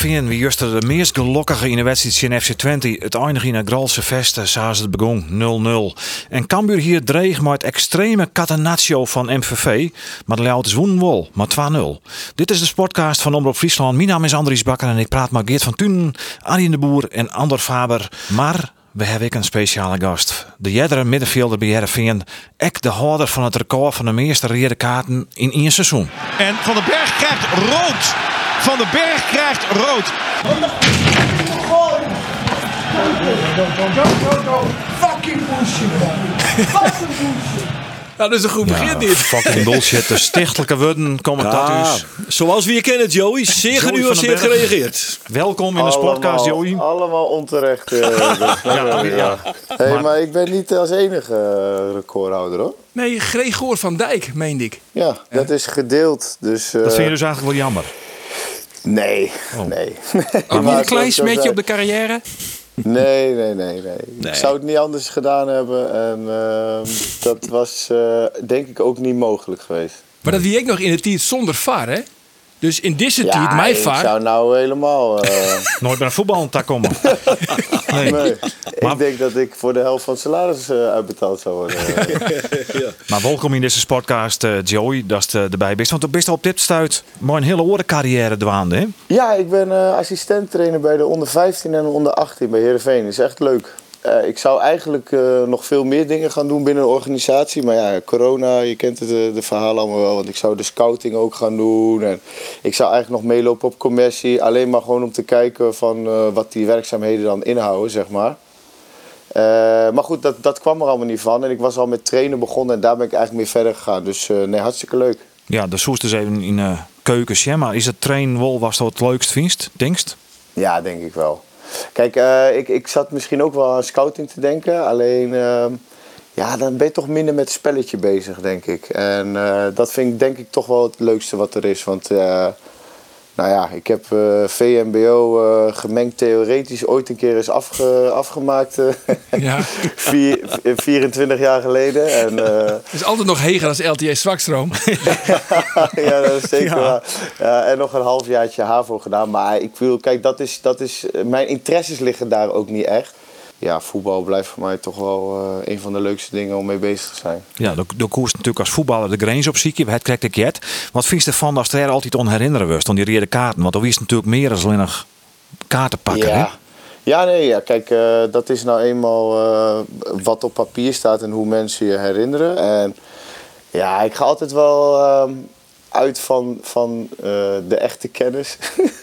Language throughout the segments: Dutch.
Jereveen, wie juist de meest gelukkige in de wedstrijd in FC Twente. Het eindig in een Gralse Vesten, zoals het begon, 0-0. En Cambuur hier dreig met het extreme catenaccio van MVV. Maar de wonnen wel, maar 2-0. Dit is de sportcast van Omroep Friesland. Mijn naam is Andries Bakker en ik praat met Geert van Tunen, Arjen de Boer en Ander Faber. Maar we hebben ook een speciale gast. De jedere middenvelder bij Jereveen. Ek de houder van het record van de meeste rode kaarten in één seizoen. En Van den Berg krijgt rood. Van den Berg krijgt rood. Fucking bullshit, man. Fucking bullshit. Nou, dat is een goed begin dit. Fucking bullshit. De stichtelijke woorden komen Ja, tattoos. zoals we je kennen, Joey. Zeer genuanceerd gereageerd. Welkom in de Sportcast, Joey. Allemaal onterecht. eh, Ja, ja. Hey, Maar- maar... ik ben niet als enige eh, recordhouder hoor. Nee, Gregor van Dijk, meende ik. Ja, dat is gedeeld. Dus, eh, Dat vind je dus eigenlijk wel jammer. Nee, Oh. nee. Maar niet een klein smetje op de carrière. Nee, nee, nee, nee, Nee. Ik zou het niet anders gedaan hebben. En ehm, dat was eh, denk ik ook niet mogelijk geweest. Maar dat wie ik nog in de tijd zonder VAR, hè? Dus in deze tijd, mijn ik zou nou helemaal... eh, Nooit bij een voetbal tak komen. Nee. nee. Maar- Ik denk dat ik voor de helft van het salaris eh, uitbetaald zou worden. Maar welkom in deze sportcast, eh, Joey, dat is eh, erbij bent. Want je best al op dit stuit maar een hele oren carrière dwaande, hè? Ja, ik ben eh assistent trainer bij de onder 15 en de onder 18 bij Heerenveen. is echt leuk. Eh, ik zou eigenlijk eh, nog veel meer dingen gaan doen binnen de organisatie. Maar ja, corona, je kent het, eh, de verhalen allemaal wel. Want ik zou de scouting ook gaan doen. En ik zou eigenlijk nog meelopen op commercie. Alleen maar gewoon om te kijken van wat die werkzaamheden dan inhouden, zeg maar. Maar goed, dat, dat kwam er allemaal niet van. En ik was al met trainen begonnen en daar ben ik eigenlijk mee verder gegaan. Dus nee, hartstikke leuk. Ja, de soest dus even in keukens, ja. Maar is het train wel was dat het leukst vindt, denkst? Ja, denk ik wel. Kijk, eh, ik, ik zat misschien ook wel aan scouting te denken. Alleen, ehm, ja, dan ben je toch minder met het spelletje bezig, denk ik. En eh, dat vind ik denk ik toch wel het leukste wat er is. Want, eh, nou ja, ik heb eh, VMBO eh, gemengd theoretisch ooit een keer eens afge, afgemaakt. eh, Ja. vier, 24 jaar geleden. En, is altijd nog heger als LTA Zwakstroom. ja, dat is zeker Ja. waar. Ja, en nog een halfjaartje HAVO gedaan. Maar ik wil, kijk, dat is, dat is, mijn interesses liggen daar ook niet echt. Ja, voetbal blijft voor mij toch wel eh, een van de leukste dingen om mee bezig te zijn. Ja, de, de koers natuurlijk als voetballer de grens op ziekje. Het krijgt ik jet. Wat vind je ervan als er altijd on herinneren was, dan die rode kaarten? Want dan wist natuurlijk meer dan alleen nog kaarten pakken, hè? Ja. Ja, nee, ja. kijk, eh, dat is nou eenmaal eh, wat op papier staat en hoe mensen je herinneren. En ja, ik ga altijd wel ehm, uit van, van eh, de echte kennis.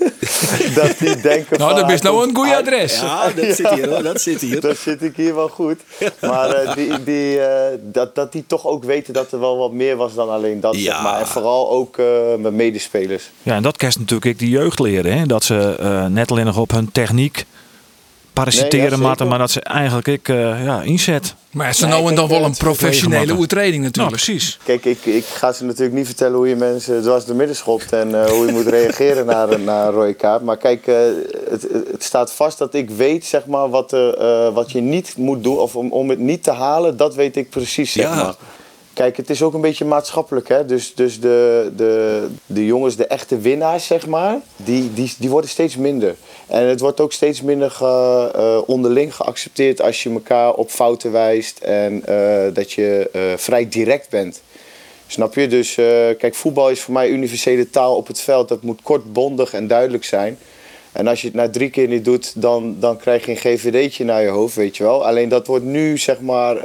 dat die denken Nou, van, dat is nou een goede uit- adres. Ja, dat zit hier hoor, dat zit hier. Dan zit ik hier wel goed. Maar eh, die, die, eh, dat, dat die toch ook weten dat er wel wat meer was dan alleen dat. Ja. Zeg maar. En vooral ook eh, mijn medespelers. Ja, en dat kerst natuurlijk ik die jeugd leren, hè? Dat ze eh, net alleen nog op hun techniek parasiteren Nee, ja, zeker. matten, maar dat ze eigenlijk ik eh, ja, inzet. Maar ze nou en dan wel een professionele oertreding Nou, natuurlijk. precies. Kijk, ik, ik ga ze natuurlijk niet vertellen hoe je mensen dwars door midden schopt en eh, hoe je moet reageren naar, een- naar een rode kaart. Maar kijk, eh, het, het staat vast dat ik weet zeg maar, wat, er, eh, wat je niet moet doen. Of om, om het niet te halen, dat weet ik precies. Zeg Ja. maar. Kijk, het is ook een beetje maatschappelijk. Hè? Dus, dus de, de, de jongens, de echte winnaars, zeg maar, die, die, die worden steeds minder. En het wordt ook steeds minder ge- eh, onderling geaccepteerd als je elkaar op fouten wijst en eh, dat je eh, vrij direct bent. Snap je? Dus kijk, voetbal is voor mij universele taal op het veld. Dat moet kort, bondig en duidelijk zijn. En als je het na drie keer niet doet, dan, dan krijg je een GVD'tje naar je hoofd, weet je wel. Alleen dat wordt nu, zeg maar,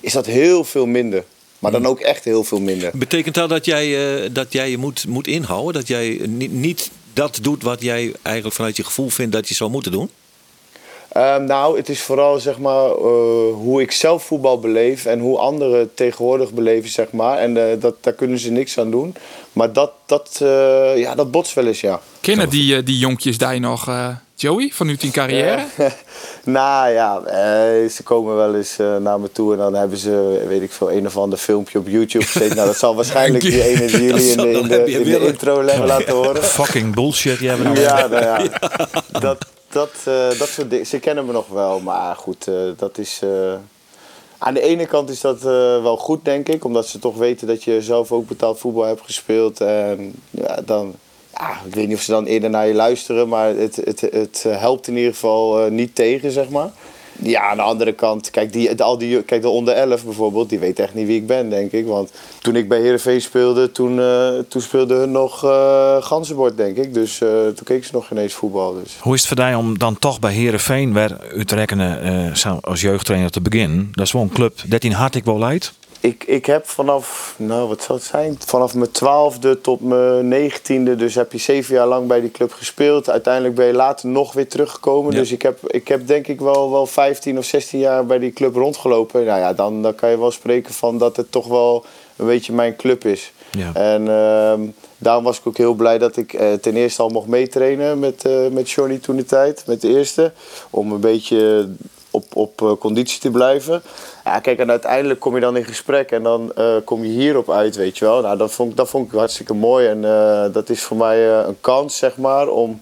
is dat heel veel minder. Maar dan ook echt heel veel minder. Betekent dat dat jij, dat jij je moet, moet inhouden? Dat jij niet, niet dat doet wat jij eigenlijk vanuit je gevoel vindt dat je zou moeten doen? Ehm, nou, het is vooral zeg maar, eh, hoe ik zelf voetbal beleef en hoe anderen tegenwoordig beleven, zeg maar. En eh, dat, daar kunnen ze niks aan doen. Maar dat, dat, eh, ja, dat botst wel eens, ja. Kennen die, die jonkjes daar nog, Joey, vanuit die carrière? Nou ja, eh, ze komen wel eens eh, naar me toe en dan hebben ze, weet ik veel, een of ander filmpje op YouTube gezeten. Nou, dat zal waarschijnlijk die ene die jullie in de, in in intro laten horen. Fucking bullshit, nou. Ja, nou ja. Dat, dat, eh, dat soort dingen. Ze kennen me nog wel, maar goed, dat is. aan de ene kant is dat wel goed, denk ik, omdat ze toch weten dat je zelf ook betaald voetbal hebt gespeeld. En ja, dan. Ja, ik weet niet of ze dan eerder naar je luisteren, maar het, het, het helpt in ieder geval eh, niet tegen, zeg maar. Ja, aan de andere kant, kijk, die, al die, kijk de onder 11 bijvoorbeeld, die weet echt niet wie ik ben, denk ik. Want toen ik bij Heerenveen speelde, toen, eh, toen speelde hun nog eh ganzenbord, denk ik. Dus eh, toen keek ze nog geen eens voetbal. Dus. Hoe is het voor jou om dan toch bij Herenveen weer uit te rekenen als jeugdtrainer te beginnen? Dat is wel een club dat in hart ik wel leidt. Ik, ik heb vanaf, nou wat zou het zijn, vanaf mijn twaalfde tot mijn negentiende, dus heb je zeven jaar lang bij die club gespeeld. Uiteindelijk ben je later nog weer teruggekomen. Ja. Dus ik heb, ik heb denk ik wel, wel 15 of 16 jaar bij die club rondgelopen. Nou ja, dan, dan kan je wel spreken van dat het toch wel een beetje mijn club is. Ja. En ehm, daarom was ik ook heel blij dat ik eh, ten eerste al mocht meetrainen met, eh met Johnny toen de tijd, met de eerste. Om een beetje op, op eh, conditie te blijven. Ja, kijk, en uiteindelijk kom je dan in gesprek en dan eh, kom je hierop uit, weet je wel. Nou, dat vond, dat vond ik hartstikke mooi en eh, dat is voor mij een kans, zeg maar, om,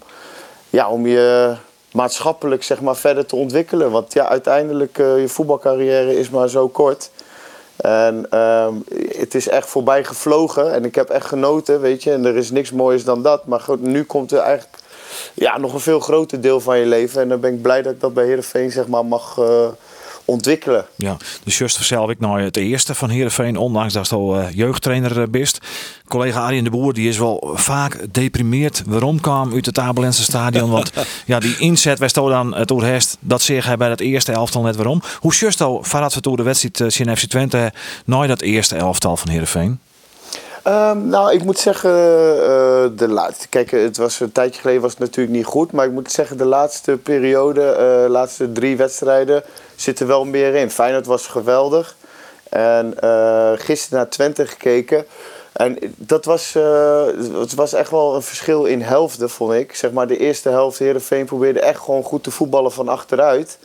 ja, om je maatschappelijk zeg maar, verder te ontwikkelen. Want ja, uiteindelijk, je voetbalcarrière is maar zo kort. En ehm, het is echt voorbij gevlogen en ik heb echt genoten, weet je. En er is niks moois dan dat. Maar nu komt er eigenlijk ja, nog een veel groter deel van je leven. En dan ben ik blij dat ik dat bij Heerenveen zeg maar, mag eh, ontwikkelen. Ja, dus juist zelf ik nou het eerste van Heerenveen, ondanks dat je al eh, jeugdtrainer eh, bist. Collega Arjen de Boer die is wel vaak deprimeerd. Waarom kwam uit het Abelense stadion? Want ja, die inzet toch dan het oorhest. Dat zeg hij bij dat eerste elftal net waarom. Hoe juist al voordat we toen de wedstrijd uh, zien FC Twente naar dat eerste elftal van Heerenveen? Ehm, nou, ik moet zeggen, eh, de laatste. Kijk, het was een tijdje geleden was het natuurlijk niet goed. Maar ik moet zeggen, de laatste periode, eh, de laatste drie wedstrijden, zitten wel meer in. Feyenoord was geweldig. En eh, gisteren naar Twente gekeken. En dat was, eh, het was echt wel een verschil in helften, vond ik. Zeg maar, de eerste helft, Heerenveen probeerde echt gewoon goed te voetballen van achteruit.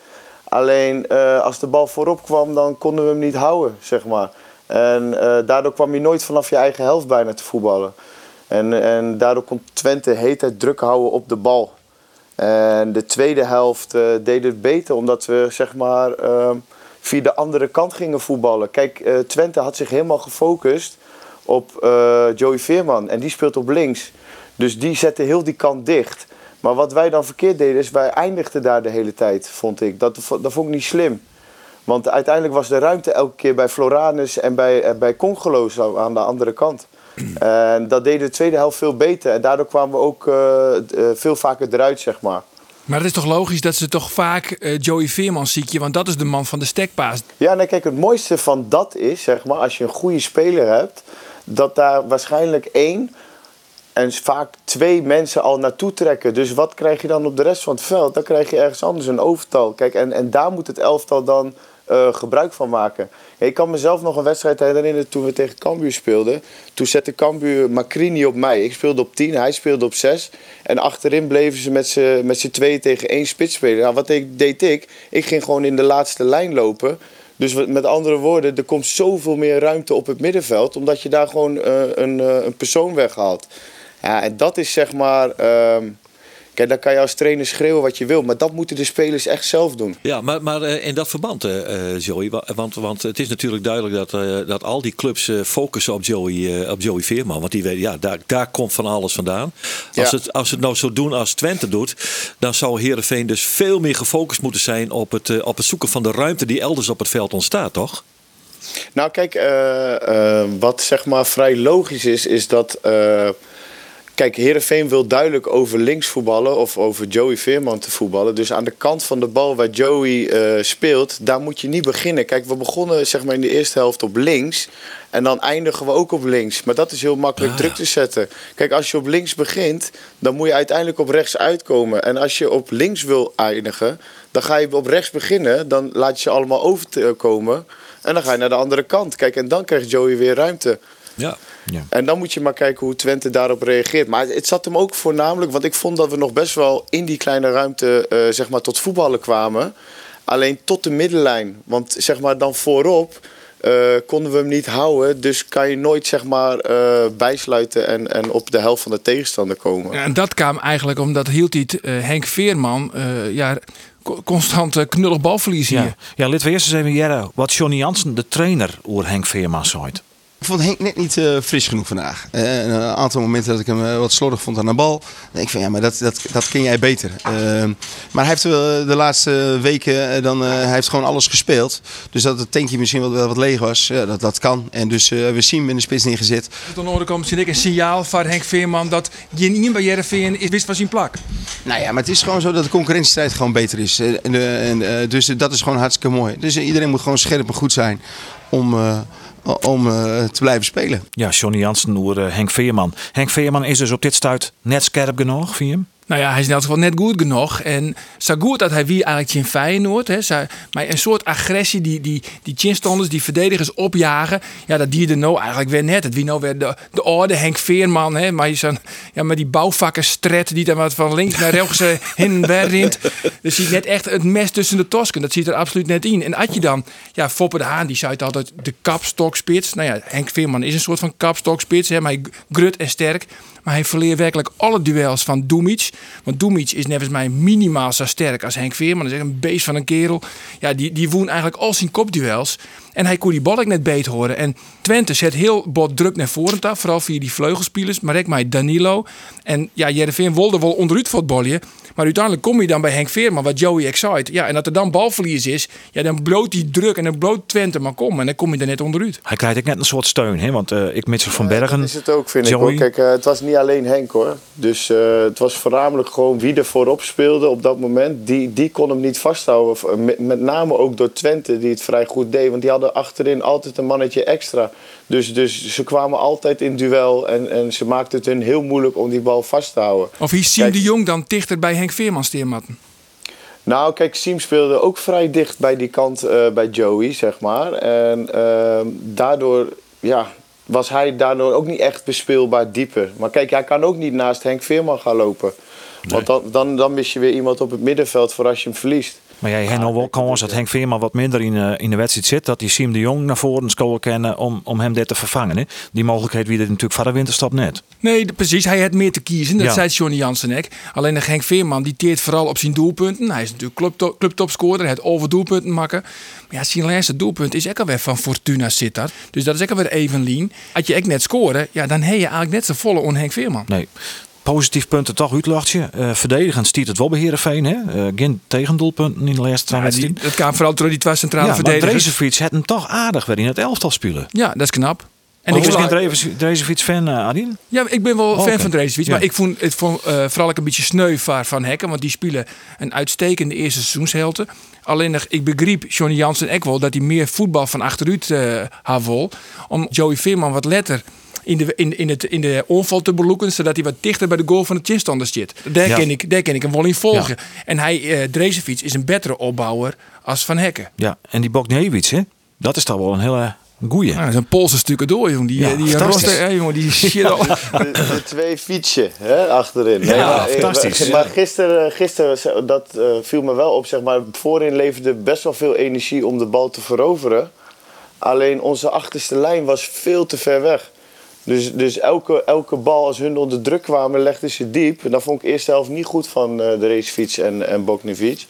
Alleen eh, als de bal voorop kwam, dan konden we hem niet houden, zeg maar. En eh, daardoor kwam je nooit vanaf je eigen helft bijna te voetballen. En, en daardoor kon Twente hele tijd druk houden op de bal. En de tweede helft eh, deed het beter, omdat we zeg maar eh, via de andere kant gingen voetballen. Kijk, eh, Twente had zich helemaal gefocust op Joey Veerman en die speelt op links. Dus die zette heel die kant dicht. Maar wat wij dan verkeerd deden, is wij eindigden daar de hele tijd, vond ik. Dat, dat vond ik niet slim. Want uiteindelijk was de ruimte elke keer bij Floranus en bij, en bij aan de andere kant. En dat deden de tweede helft veel beter. En daardoor kwamen we ook uh, uh, veel vaker eruit, zeg maar. Maar het is toch logisch dat ze toch vaak uh, Joey Veerman ziekje, want dat is de man van de stekpaas. Ja, nee, kijk, het mooiste van dat is, zeg maar, als je een goede speler hebt, dat daar waarschijnlijk één en vaak twee mensen al naartoe trekken. Dus wat krijg je dan op de rest van het veld? Dan krijg je ergens anders een overtal. Kijk, en, en daar moet het elftal dan uh, gebruik van maken. Ik kan mezelf nog een wedstrijd herinneren toen we tegen Cambuur speelden. Toen zette Cambuur Macrini op mij. Ik speelde op 10, hij speelde op 6. En achterin bleven ze met z'n tweeën tegen één spits spelen. Nou, wat deed ik? Ik ging gewoon in de laatste lijn lopen. Dus met andere woorden, er komt zoveel meer ruimte op het middenveld. Omdat je daar gewoon uh, een, uh, een persoon weghaalt. Ja, en dat is zeg maar... Uh, Kijk, dan kan je als trainer schreeuwen wat je wil, maar dat moeten de spelers echt zelf doen. Ja, maar, maar uh, in dat verband, uh, Joey, want, want het is natuurlijk duidelijk dat, dat al die clubs focussen op Joey, op Joey Veerman. Want die weten, ja, daar, daar komt van alles vandaan. Als, ja. het, als het nou zo doen als Twente doet, dan zou Heerenveen dus veel meer gefocust moeten zijn op het, op het zoeken van de ruimte die elders op het veld ontstaat, toch? Nou, kijk, wat zeg maar vrij logisch is, is dat. Kijk, Herenveen wil duidelijk over links voetballen of over Joey Veerman te voetballen. Dus aan de kant van de bal waar Joey uh, speelt, daar moet je niet beginnen. Kijk, we begonnen zeg maar in de eerste helft op links en dan eindigen we ook op links. Maar dat is heel makkelijk ah. druk te zetten. Kijk, als je op links begint, dan moet je uiteindelijk op rechts uitkomen. En als je op links wil eindigen, dan ga je op rechts beginnen. Dan laat je ze allemaal overkomen en dan ga je naar de andere kant. Kijk, en dan krijgt Joey weer ruimte. Ja. Ja. En dan moet je maar kijken hoe Twente daarop reageert. Maar het zat hem ook voornamelijk, want ik vond dat we nog best wel in die kleine ruimte eh, zeg maar tot voetballen kwamen. Alleen tot de middenlijn. Want zeg maar dan voorop eh, konden we hem niet houden. Dus kan je nooit zeg maar eh, bijsluiten en, en op de helft van de tegenstander komen. Ja, en dat kwam eigenlijk omdat hield hij het, eh, Henk Veerman eh, ja, co- constant knullig balverlies hier. Ja, ja laten we eerst eens even jaren wat Johnny Jansen, de trainer, oer Henk Veerman zei. Ik vond Henk net niet eh, fris genoeg vandaag. Eh, een aantal momenten dat ik hem eh, wat slordig vond aan de bal. Dan denk ik van ja, maar dat, dat, dat ken jij beter. Maar hij heeft de laatste weken dan, hij heeft gewoon alles gespeeld. Dus dat het tankje misschien wel, wel wat leeg was, ja, dat, dat kan. En dus we zien hem in de spits neergezet. Hoorde komt zie ik een signaal van Henk Veerman dat Jenien bij Jereveen is wist van zijn plak. Nou ja, maar het is gewoon zo dat de concurrentiestrijd gewoon beter is. En, en, dus dat is gewoon hartstikke mooi. Dus iedereen moet gewoon scherp en goed zijn om, om eh, te blijven spelen. Ja, Johnny Jansen oer eh, Henk Veerman. Henk Veerman is dus op dit stuit net scherp genoeg, vind je hem? Nou ja, hij is in elk geval net goed genoeg. En zo goed dat hij wie eigenlijk in Feyenoord. Hè, zo- maar een soort agressie die, die, die chinstanders, die verdedigers opjagen. Ja, dat dierde nou eigenlijk weer net. Het wie nou weer de, de orde Henk Veerman. Hè, maar, je zo'n- ja, maar die bouwvakkerstret die dan wat van links naar rechts eh, heen en weer rint. Dus ziet net echt het mes tussen de tosken. Dat ziet er absoluut net in. En had je dan, ja, Foppe de Haan, die zei het altijd de kapstokspits. Nou ja, Henk Veerman is een soort van kapstokspits. Hè, maar hij grut en sterk. Maar hij verleert werkelijk alle duels van Dumic. Want Dumic is nevens mij minimaal zo sterk als Henk Veerman. Dat is echt een beest van een kerel. Ja, die, die woon eigenlijk al zijn kopduels. En hij kon die bal ook net beet horen. En Twente zet heel bot druk naar voren af. Vooral via die vleugelspelers. Maar ik mij Danilo. En ja, Jereveen wilde wel onderuit voetballen. Maar uiteindelijk kom je dan bij Henk Veerman, wat Joey excite. Ja, en dat er dan balverlies is. Ja, dan bloot die druk en dan bloot Twente maar kom. En dan kom je er net onderuit. Hij krijgt ook net een soort steun, hè? want eh, ik Mitchell van Bergen. Dat is het ook, vind ik. Joey. Hoor. Kijk, eh, het was niet alleen Henk hoor. Dus eh, het was voornamelijk gewoon wie er voorop speelde op dat moment. Die, die kon hem niet vasthouden. Met name ook door Twente, die het vrij goed deed. Want die hadden achterin altijd een mannetje extra. Dus, dus ze kwamen altijd in duel. En, en ze maakten het hun heel moeilijk om die bal vast te houden. Of hier Siem de Jong dan dichter bij Henk Veerman steermatten. Nou, kijk, Siem speelde ook vrij dicht bij die kant eh, bij Joey, zeg maar. En ehm, daardoor, ja, was hij daardoor ook niet echt bespeelbaar dieper. Maar kijk, hij kan ook niet naast Henk Veerman gaan lopen. Want dan, dan, dan mis je weer iemand op het middenveld voor als je hem verliest. Maar jij hebt nog wel kans dat Henk Veerman wat minder in, eh, in de wedstrijd zit. Dat die Siem de Jong naar voren scoren kennen om, om hem dit te vervangen. Hè? Die mogelijkheid wie er natuurlijk van de winterstap net. Nee, precies. Hij had meer te kiezen. Dat Ja. zei Johnny Jansen ook. Alleen de Henk Veerman die teert vooral op zijn doelpunten. Hij is natuurlijk clubto- clubtopscorer. Hij heeft over doelpunten maken. Maar ja, zijn laatste doelpunt is ook alweer van Fortuna Sittard. Dus dat is ook alweer even lean. Als je ook net scoren, ja, dan heb je eigenlijk net zo volle on Henk Veerman. Nee. Positief punten toch uitlachtje. Eh verdedigend stiert het wel bij Heerenveen. Hè? Eh, geen tegendoelpunten in de laatste Ja, die, dat kwam vooral door die twee centrale Ja, maar verdedigers. Drezefiets had hem toch aardig weer in het elftal spelen. Ja, dat is knap. En En ik was geen Drezefiets fan, eh Adien. Ja, ik ben wel fan van Dreeswits. Ja. Maar ik vond het vond, vooral ook een beetje sneu van, Hekken. Want die spelen een uitstekende eerste seizoenshelte. Alleen nog, ik begreep Johnny Jansen ook wel dat hij meer voetbal van achteruit eh had wil. Om Joey Veerman wat letter in de, in, in, het, in de onval te beloeken. Zodat hij wat dichter bij de goal van de chinstander zit. Daar, Ja. ken ik, daar ken ik hem wel in volgen. En hij, eh Dreeswits, is een betere opbouwer als Van Hekken. Ja, en die Bogniewicz, hè? dat is toch wel een hele goeie. Nou, dat is een Poolse stukken door, jongen. Die, Ja, eh, die roster, hè, jongen, die shit al. De, de twee fietsen hè, achterin. Ja, maar, fantastisch. Maar gisteren, gisteren dat eh, viel me wel op. Zeg maar, voorin leverde best wel veel energie om de bal te veroveren. Alleen onze achterste lijn was veel te ver weg. Dus, dus elke, elke bal, als hun onder druk kwamen, legden ze diep. En dat vond ik eerste helft niet goed van eh, de racefiets en, en Boknevic.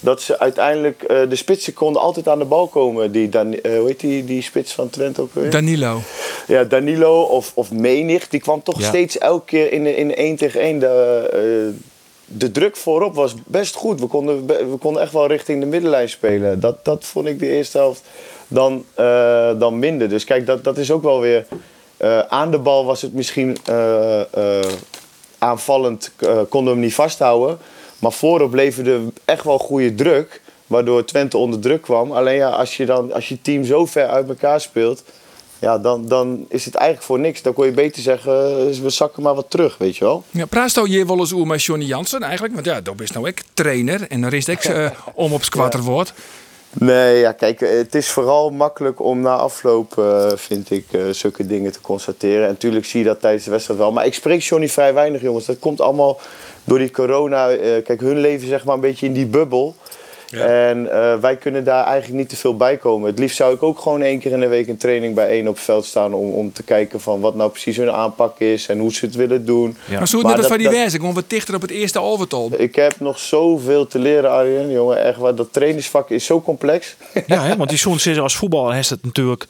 Dat ze uiteindelijk, eh, de spitsen konden altijd aan de bal komen. Die, Dan, eh, hoe heet die, die spits van Twente ook weer? Danilo. Ja, Danilo of, of Menig, die kwam toch Ja. steeds elke keer in, in één tegen één. De, de druk voorop was best goed. We konden, we konden echt wel richting de middenlijn spelen. Dat, dat vond ik de eerste helft dan, dan minder. Dus kijk, dat, dat is ook wel weer... eh, aan de bal was het misschien eh, eh, aanvallend, konden we hem niet vasthouden. Maar voorop leverde echt wel goede druk. Waardoor Twente onder druk kwam. Alleen ja, als je, dan, als je team zo ver uit elkaar speelt... Ja, dan, dan is het eigenlijk voor niks. Dan kon je beter zeggen, we zakken maar wat terug, weet je wel. Ja, praat nou je wel eens over met Johnny Jansen eigenlijk? Want ja, dat is nou ik trainer en dan is ik eh, om op squatter woord. Nee, ja, kijk, eh, het is vooral makkelijk om na afloop, eh, vind ik, eh, zulke dingen te constateren. En natuurlijk zie je dat tijdens de wedstrijd wel. Maar ik spreek Johnny vrij weinig, jongens. Dat komt allemaal door die corona. Kijk, hun leven zeg maar een beetje in die bubbel. En eh, wij kunnen daar eigenlijk niet te veel bij komen. Het liefst zou ik ook gewoon één keer in de week een training bij één op het veld staan. Om, om te kijken van wat nou precies hun aanpak is en hoe ze het willen doen. Ja. Maar zo Maar net als dat- van die wijze, gewoon wat dichter op het eerste overtal. Ik heb nog zoveel te leren, Arjen. Jongen, echt waar. Dat trainingsvak is zo complex. Ja, hè, want die zo'n zin als voetballer heeft het natuurlijk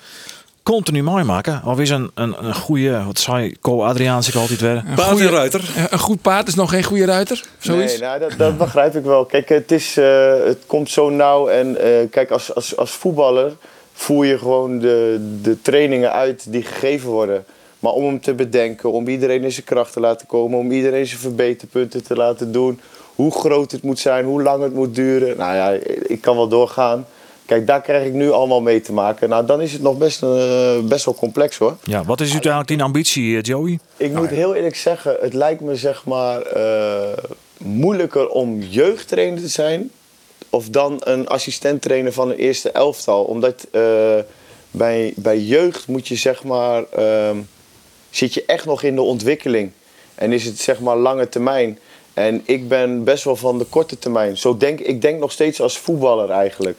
continu meemaken. Of is een, een, een goede, wat zei Co Adriaan zich altijd weer. Een Paard goede- ruiter. Een goed paard is nog geen goede ruiter. Zoiets. Nee, nou, dat, dat begrijp ik wel. Kijk, het, is, eh, het komt zo nauw. En eh, kijk, als, als, als voetballer voer je gewoon de, de trainingen uit die gegeven worden. Maar om hem te bedenken, om iedereen in zijn kracht te laten komen, om iedereen zijn verbeterpunten te laten doen. Hoe groot het moet zijn, hoe lang het moet duren. Nou ja, ik kan wel doorgaan. Kijk, daar krijg ik nu allemaal mee te maken. Nou, dan is het nog best, eh, best wel complex hoor. Ja, wat is uiteindelijk die ambitie, eh, Joey? Ik moet heel eerlijk zeggen, het lijkt me zeg maar eh, moeilijker om jeugdtrainer te zijn. Of dan een assistent-trainer van een eerste elftal. Omdat eh, bij, bij jeugd moet je zeg maar, ehm, zit je echt nog in de ontwikkeling. En is het zeg maar lange termijn. En ik ben best wel van de korte termijn. Zo denk, ik denk nog steeds als voetballer eigenlijk.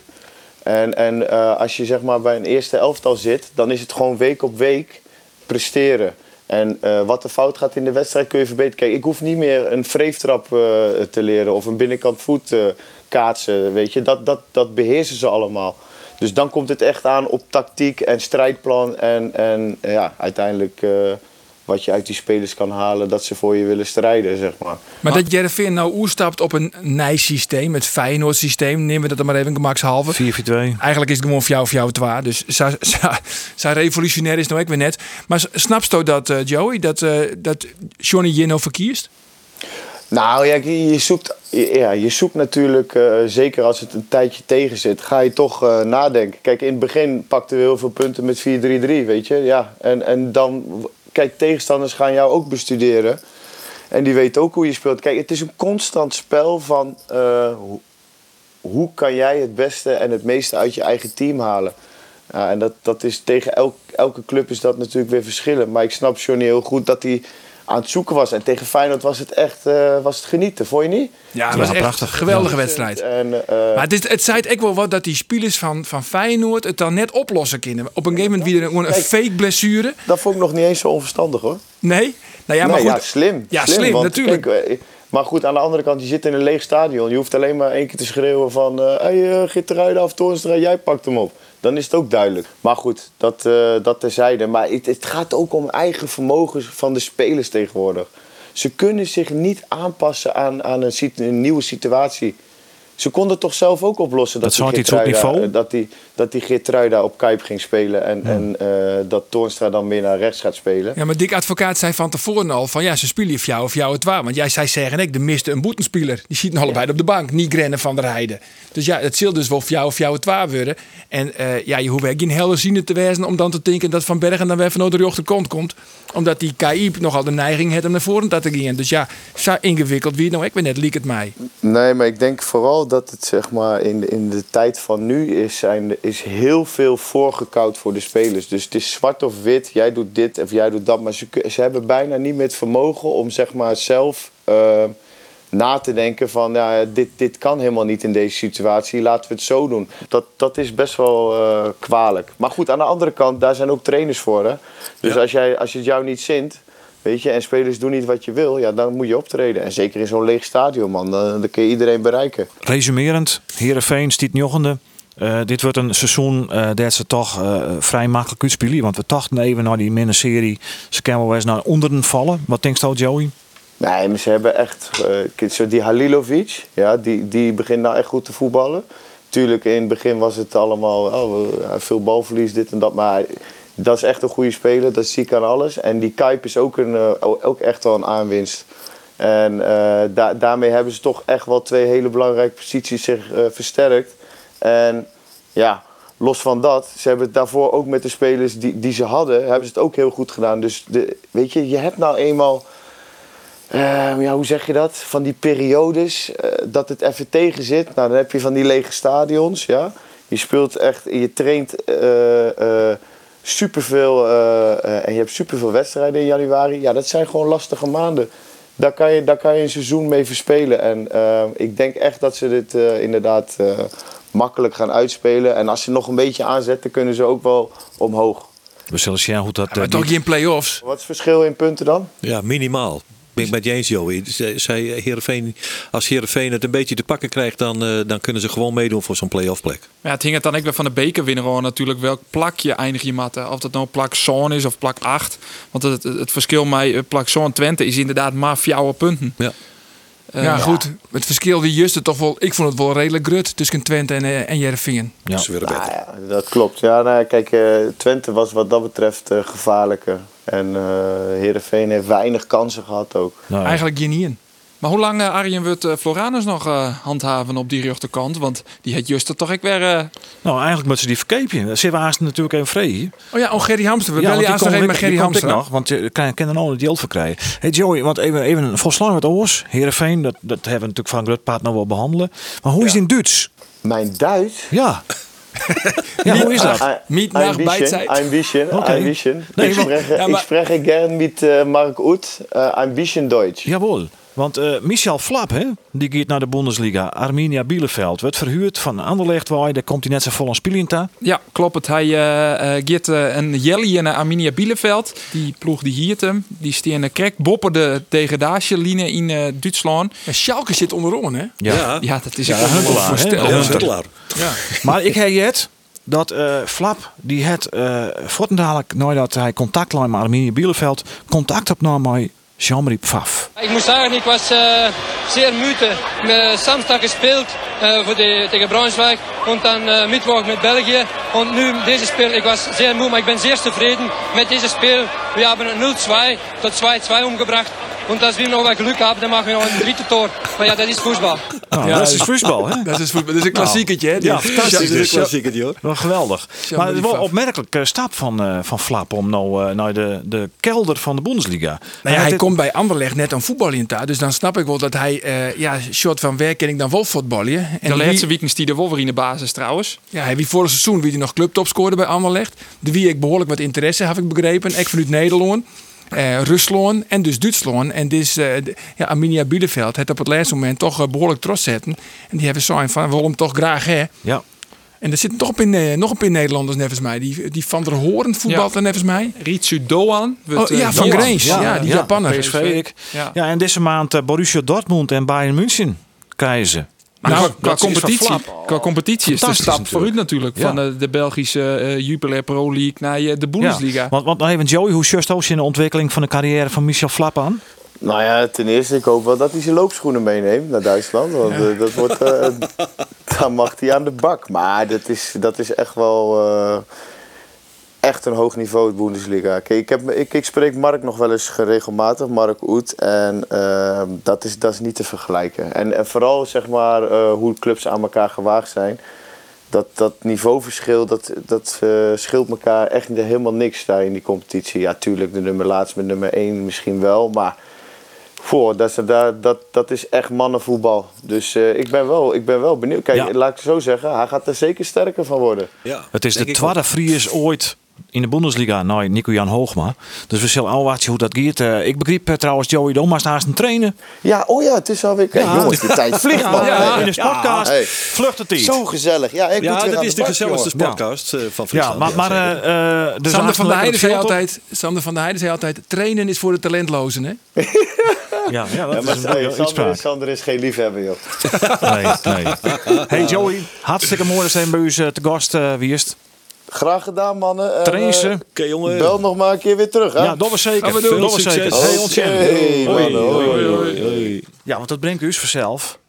En, en eh, als je zeg maar bij een eerste elftal zit, dan is het gewoon week op week presteren. En eh, wat er fout gaat in de wedstrijd kun je verbeteren. Kijk, ik hoef niet meer een vreeftrap eh, te leren of een binnenkant voet kaatsen. Weet je, dat, dat, dat beheersen ze allemaal. Dus dan komt het echt aan op tactiek en strijdplan. En, en ja, uiteindelijk wat je uit die spelers kan halen, dat ze voor je willen strijden, zeg maar. Maar dat Jereveen nou oerstapt op een Nijs-systeem, het Feyenoord-systeem, nemen we dat er maar even gemakshalve. 4-4-2. Eigenlijk is het gewoon voor jou of jou twaar. Dus zij, zij, zij revolutionair is nou ook weer net. Maar snapst u dat, eh, Joey, dat, eh, dat Johnny Jinno verkiest? Nou ja, je, zoekt, ja, je zoekt natuurlijk, eh, zeker als het een tijdje tegen zit, ga je toch eh, nadenken. Kijk, in het begin pakten we heel veel punten met 4-3-3, weet je. Ja, en, en dan, kijk, tegenstanders gaan jou ook bestuderen. En die weten ook hoe je speelt. Kijk, het is een constant spel van eh, hoe, hoe kan jij het beste en het meeste uit je eigen team halen. En dat, dat is tegen elk, elke club is dat natuurlijk weer verschillend. Maar ik snap Johnny heel goed dat hij aan het zoeken was. En tegen Feyenoord was het echt eh, was het genieten, vond je niet? Ja, dat Ja, was echt prachtig. een geweldige wedstrijd. En, eh, Maar het, is, het zei ook wel wat dat die spelers van, van Feyenoord het dan net oplossen kunnen. Op een gegeven moment weer een, een fake blessure. dat vond ik nog niet eens zo onverstandig hoor. Nee? Nou ja, maar nee, goed. ja, slim. Ja, slim, want, natuurlijk. kijk, eh, maar goed, aan de andere kant, je zit in een leeg stadion. Je hoeft alleen maar één keer te schreeuwen van... Hé, hey, uh, Gitteruiden of Toornstra, jij pakt hem op. Dan is het ook duidelijk. Maar goed, dat, eh, dat terzijde. Maar het, het gaat ook om eigen vermogens van de spelers tegenwoordig. Ze kunnen zich niet aanpassen aan, aan een nieuwe situatie. Ze konden toch zelf ook oplossen dat, Dat die iets op niveau? eh, dat die, dat die Geertruida op Kuip ging spelen en, en eh, dat Toornstra dan meer naar rechts gaat spelen. Ja, maar Dick Advocaat zei van tevoren al van ja, ze spelen of jou of jou het waar. Want jij zei zeggen ik, de miste een boetenspeler. Die zitten allebei op de bank, niet Grennen van der Heijden. Dus ja, het zult dus wel of jou of jou het waar worden. En eh, ja, je hoeft echt geen helder ziende te wezen om dan te denken dat Van Bergen dan weer vanuit de rechterkant komt. Omdat die KI nogal de neiging heeft om naar voren te gaan. Dus ja, zo ingewikkeld wie het nou ik weet net, liek het mij. Nee, maar ik denk vooral dat het zeg maar in, in de tijd van nu is, zijn, is heel veel voorgekoud voor de spelers. Dus het is zwart of wit, jij doet dit of jij doet dat. Maar ze, ze hebben bijna niet meer het vermogen om zeg maar zelf eh, na te denken van ja, dit, dit kan helemaal niet in deze situatie, laten we het zo doen. Dat, dat is best wel eh, kwalijk. Maar goed, aan de andere kant, daar zijn ook trainers voor. Hè? Dus als, jij, als het jou niet zint, Weet je, en spelers doen niet wat je wil, ja, dan moet je optreden. En zeker in zo'n leeg stadion, man. Dan, dan kun je iedereen bereiken. Resumerend, Heerenveen stiet jochende. Eh, dit wordt een seizoen eh, dat ze toch eh, vrij makkelijk uitspelen. Want we dachten even naar die minne-serie. Ze kunnen wel eens naar onderen vallen. Wat denkt je, Joey? Nee, maar ze hebben echt... zo die Halilovic, ja, die, die begint nou echt goed te voetballen. Tuurlijk, in het begin was het allemaal... Oh, veel balverlies, dit en dat. Maar dat is echt een goede speler. Dat zie ik aan alles. En die Kuip is ook, een, eh, ook echt wel een aanwinst. En eh, da- daarmee hebben ze toch echt wel twee hele belangrijke posities zich eh, versterkt. En ja, los van dat, ze hebben het daarvoor ook met de spelers die, die ze hadden, hebben ze het ook heel goed gedaan. Dus de, weet je, je hebt nou eenmaal, ja, hoe zeg je dat? Van die periodes dat het even tegen zit. Nou, dan heb je van die lege stadions, ja. Je speelt echt, je traint superveel eh, eh, en je hebt superveel wedstrijden in januari. Ja, dat zijn gewoon lastige maanden. Daar kan je, daar kan je een seizoen mee verspelen. En eh, ik denk echt dat ze dit eh, inderdaad eh, makkelijk gaan uitspelen. En als ze nog een beetje aanzetten, kunnen ze ook wel omhoog. We zullen zien hoe dat... Maar toch geen play-offs. Wat is het verschil in punten dan? Ja, minimaal. Ben ik met je eens, Joey. Zij- Heerenveen, als Heerenveen het een beetje te pakken krijgt, dan, eh, dan kunnen ze gewoon meedoen voor zo'n play-off plek. Ja, het hing het dan ook weer van de bekerwinnaar natuurlijk welk plak je eindig je matten. Of dat nou plak Zoon is of plak 8. Want het, het, het verschil met eh, plak Zoon Twente is inderdaad maar vier punten. Ja. Eh, ja, goed. Het verschil die juiste toch wel. Ik vond het wel redelijk grut tussen Twente en, eh, en Jereveen. Ja. Ze weer Nou beter. ja, dat klopt. Ja, nou, kijk, eh, Twente was wat dat betreft eh, gevaarlijker. En eh Heerenveen heeft weinig kansen gehad ook. nou, Eigenlijk geen in. Maar hoe lang, eh, Arjen, wordt eh, Floranus nog eh, handhaven op die rechterkant? Want die heeft juist toch ook weer... eh, nou, eigenlijk moeten ze die verkeepje. We haast natuurlijk even vrij. Oh ja, oh Gerry Hamster. We Ja, bellen nog even met ik- Gerry ik Hamster. nog, want je kan, kan er al die geld voor krijgen. Hey Joey, want even, even een volslaan met oors. Heerenveen, dat, dat hebben we natuurlijk van Grutpaard nog wel behandelen. Maar hoe is het in Duits? Mijn Duits? Ja. ja, hoe is dat? Niet bisschen, Beidzeit. Bisschen, Okay. bisschen. Nee, ich, spreche, ja, maar- ich spreche gern mit äh, Mark Uth, äh, ein bisschen Deutsch. Jawel. Want eh, Michel Flap, hè, die gaat naar de Bundesliga. Arminia Bielefeld werd verhuurd van Anderlecht. Waar daar komt hij net zo vol aan spelen. Ja, klopt het. Hij eh eh, gaat eh, een jelly naar Arminia Bielefeld. Die ploeg die hiert hem. Die staan krek boppen de degradatielinie in eh Duitsland. Ja, Schalke zit onderom, hè? Ja. Ja, dat is Ja, hè? voorstellen. Ja. Maar ik heb het dat eh, Flap, die het uh, dadelijk nadat hij contact had met Arminia Bielefeld, contact opnam met Jean-Marie Pfaff. Muss sagen, ich war äh, sehr müde. Äh, Samstag gespielt äh, für die, gegen Braunschweig und dann äh, Mittwoch mit Belgien. Und nun dieses Spiel, ich war sehr müde, aber ich bin sehr zufrieden mit diesem Spiel. Wir haben 0-2 tot 2-2 umgebracht. Und als wir noch mal Glück haben, dann machen wir noch ein drittes Tor. Maar ja, das ist Fußball. Nou, Ja, dat is dus- voetbal, hè? Dat is, voetbal. dat is een klassiekertje, hè? Ja, fantastisch. Dat is een klassieker, die hoor. Wel geweldig. Maar het is wel een Pfaff. opmerkelijke stap van, eh, van Flap om nou eh, naar de, de kelder van de Bundesliga. Nou ja, hij dit- komt bij Anderlecht net aan voetbal in daar. Dus dan snap ik wel dat hij, eh ja, short van werk ken ik dan wel voetballen. En De laatste wie, weekend die de Wolver in de basis trouwens. ja, hij wie vorig seizoen wie hij nog clubtop scoorde bij Anderlecht. De wie ik behoorlijk wat interesse heb ik begrepen. Ik vanuit Nederland. eh Rusland en dus Duitsland. En dus eh, de- ja, Arminia Bielefeld het op het laatste moment toch eh, behoorlijk trots zetten. En die hebben zo van, waarom toch graag hè? Ja, En er zitten toch een paar, nog een paar Nederlanders nevens mij. Die, die Van der Hoorn voetbalt Ja. er nevens mij. Ritsu Doan. Oh, eh, ja, van. Greens. Ja, die Japaner. PSV. ik. Ja. Ja, en deze maand eh, Borussia Dortmund en Bayern München krijgen ze. Maar Nou, qua, competitie, qua competitie is de Fantastisch stap vooruit natuurlijk. Ja. Van de, de Belgische eh Jupiler Pro League naar eh, de Bundesliga. Ja, want, want nou even Joey, hoe ook in de ontwikkeling van de carrière van Michel Flap aan? Nou ja, ten eerste, ik hoop wel dat hij zijn loopschoenen meeneemt naar Duitsland. Want eh, dat wordt, eh, dan mag hij aan de bak. Maar dat is, dat is echt wel eh, echt een hoog niveau, het Bundesliga. Kijk, ik, heb, ik, ik spreek Mark nog wel eens regelmatig, Mark Oet. En dat, is, dat is niet te vergelijken. En, en vooral zeg maar hoe clubs aan elkaar gewaagd zijn. Dat, dat niveauverschil, dat, dat scheelt elkaar echt helemaal niks daar in die competitie. Ja, tuurlijk, de nummer laatst met nummer 1 misschien wel. Maar voor, dat, is, dat, dat, dat is echt mannenvoetbal. Dus eh, ik, ben wel, ik ben wel benieuwd. Kijk, Ja. laat ik het zo zeggen, hij gaat er zeker sterker van worden. Ja, Het is de denk tweede Fries ooit in de Bundesliga. Nou, Nico-Jan Hoogma. Dus we zullen al wat zien hoe dat gaat. Eh, ik begreep eh, trouwens Joey Domas naast een trainen. Ja, oh ja, het is alweer... Kijk, jongens, de tijd vliegt, man. Ja, in de podcast hey. vlucht het iets. Zo gezellig. Ja, ik Ja, dat is de gezelligste podcast eh, van Ja, Friesland. maar, maar eh, eh, dus Sander van der Heijden zei altijd. Sander van der Heijden zei altijd, trainen is voor de talentlozen, hè? Ja, ja, dat Ja, is maar een mooie Sander. Sander is geen liefhebber, joh. Nee, nee. Hey Joey, hartstikke mooi dat zijn bij u te gast uh, wieest. Graag gedaan, mannen. En, Trainen ze. eh, Oké, jongen. Bel nog maar een keer weer terug, hè? Ja, dat was zeker. Gaan we doen. Dat was zeker. Hey, Hoi, mannen, hoi, hoi, hoi. Hoi. Ja, want dat brengt u vanzelf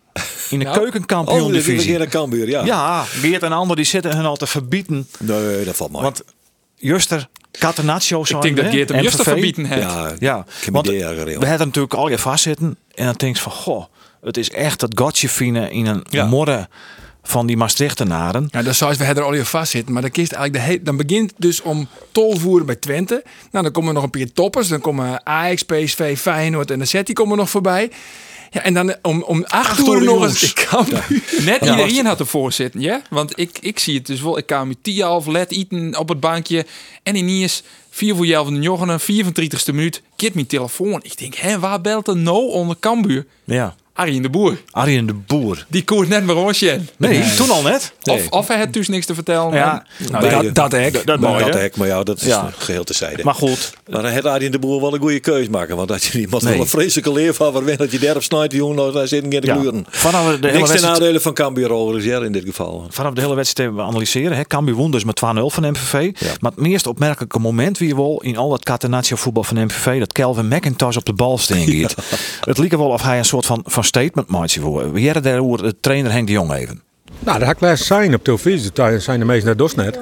in de Oh, we keukenkampioen-divisie. beginnen naar Cambuur, ja. Ja, Geert en Ander die zitten hun al te verbieden. Nee, dat valt mooi. Want Juster, Catenaccio zijn Ik denk dat Geert hem juist verbieden heeft. ja, Ja, ik heb want idee we hadden natuurlijk al je vastzitten. En dan denk je van, goh, het is echt dat gotje vinden in een Ja. modder van die Maastrichtenaren. Ja, dan zou je er al je vast zitten. Maar dan, kiest eigenlijk de he- dan begint het dus om tolvoeren bij Twente. Nou, dan komen er nog een paar toppers. Dan komen Ajax, PSV, Feyenoord en de Zet die komen nog voorbij. Ja, en dan om, om acht uur, uur nog eens. Ik kan Net iedereen had ervoor zitten, ja? Want ik, ik zie het dus wel. Ik kan met tien half let eten op het bankje. En ineens, vier voor jou van de joggenen, 34ste minuut, keert mijn telefoon. Ik denk, hè, waar belt er nou onder Cambuur? Ja. Arjen de Boer. Arjen de Boer. Die koert net maar Rosjen. Nee, toen al net. Of, of hij had dus niks te vertellen. Ja, Nou, dat, dat hek. dat mooi, hek, maar ja, dat is Ja. geheel terzijde. Maar goed, Maar dan had Arjen de Boer wel een goede keus maken. Want dat je die moet Nee. wel een vreselijke leer van waarin dat je derp snijdt, die jongen, daar zitten geen ja, kleuren. vanaf de hele Niks ten wedstrijd, nadele van Cambuur overigens, ja, in dit geval. vanaf de hele wedstrijd hebben we analyseren. Hè. Cambuur won dus met 2-0 van MVV. Maar het meest opmerkelijke moment wie wel in al dat catenaccio voetbal van MVV dat Kelvin McIntosh op de bal steen giet. Het liep er wel of hij een soort van, statement maatje voor. Jaren daar hoe de trainer Henk de Jong even. Nou, dat had ik laatst zijn op televisie. Daar zijn de meesten net dus net.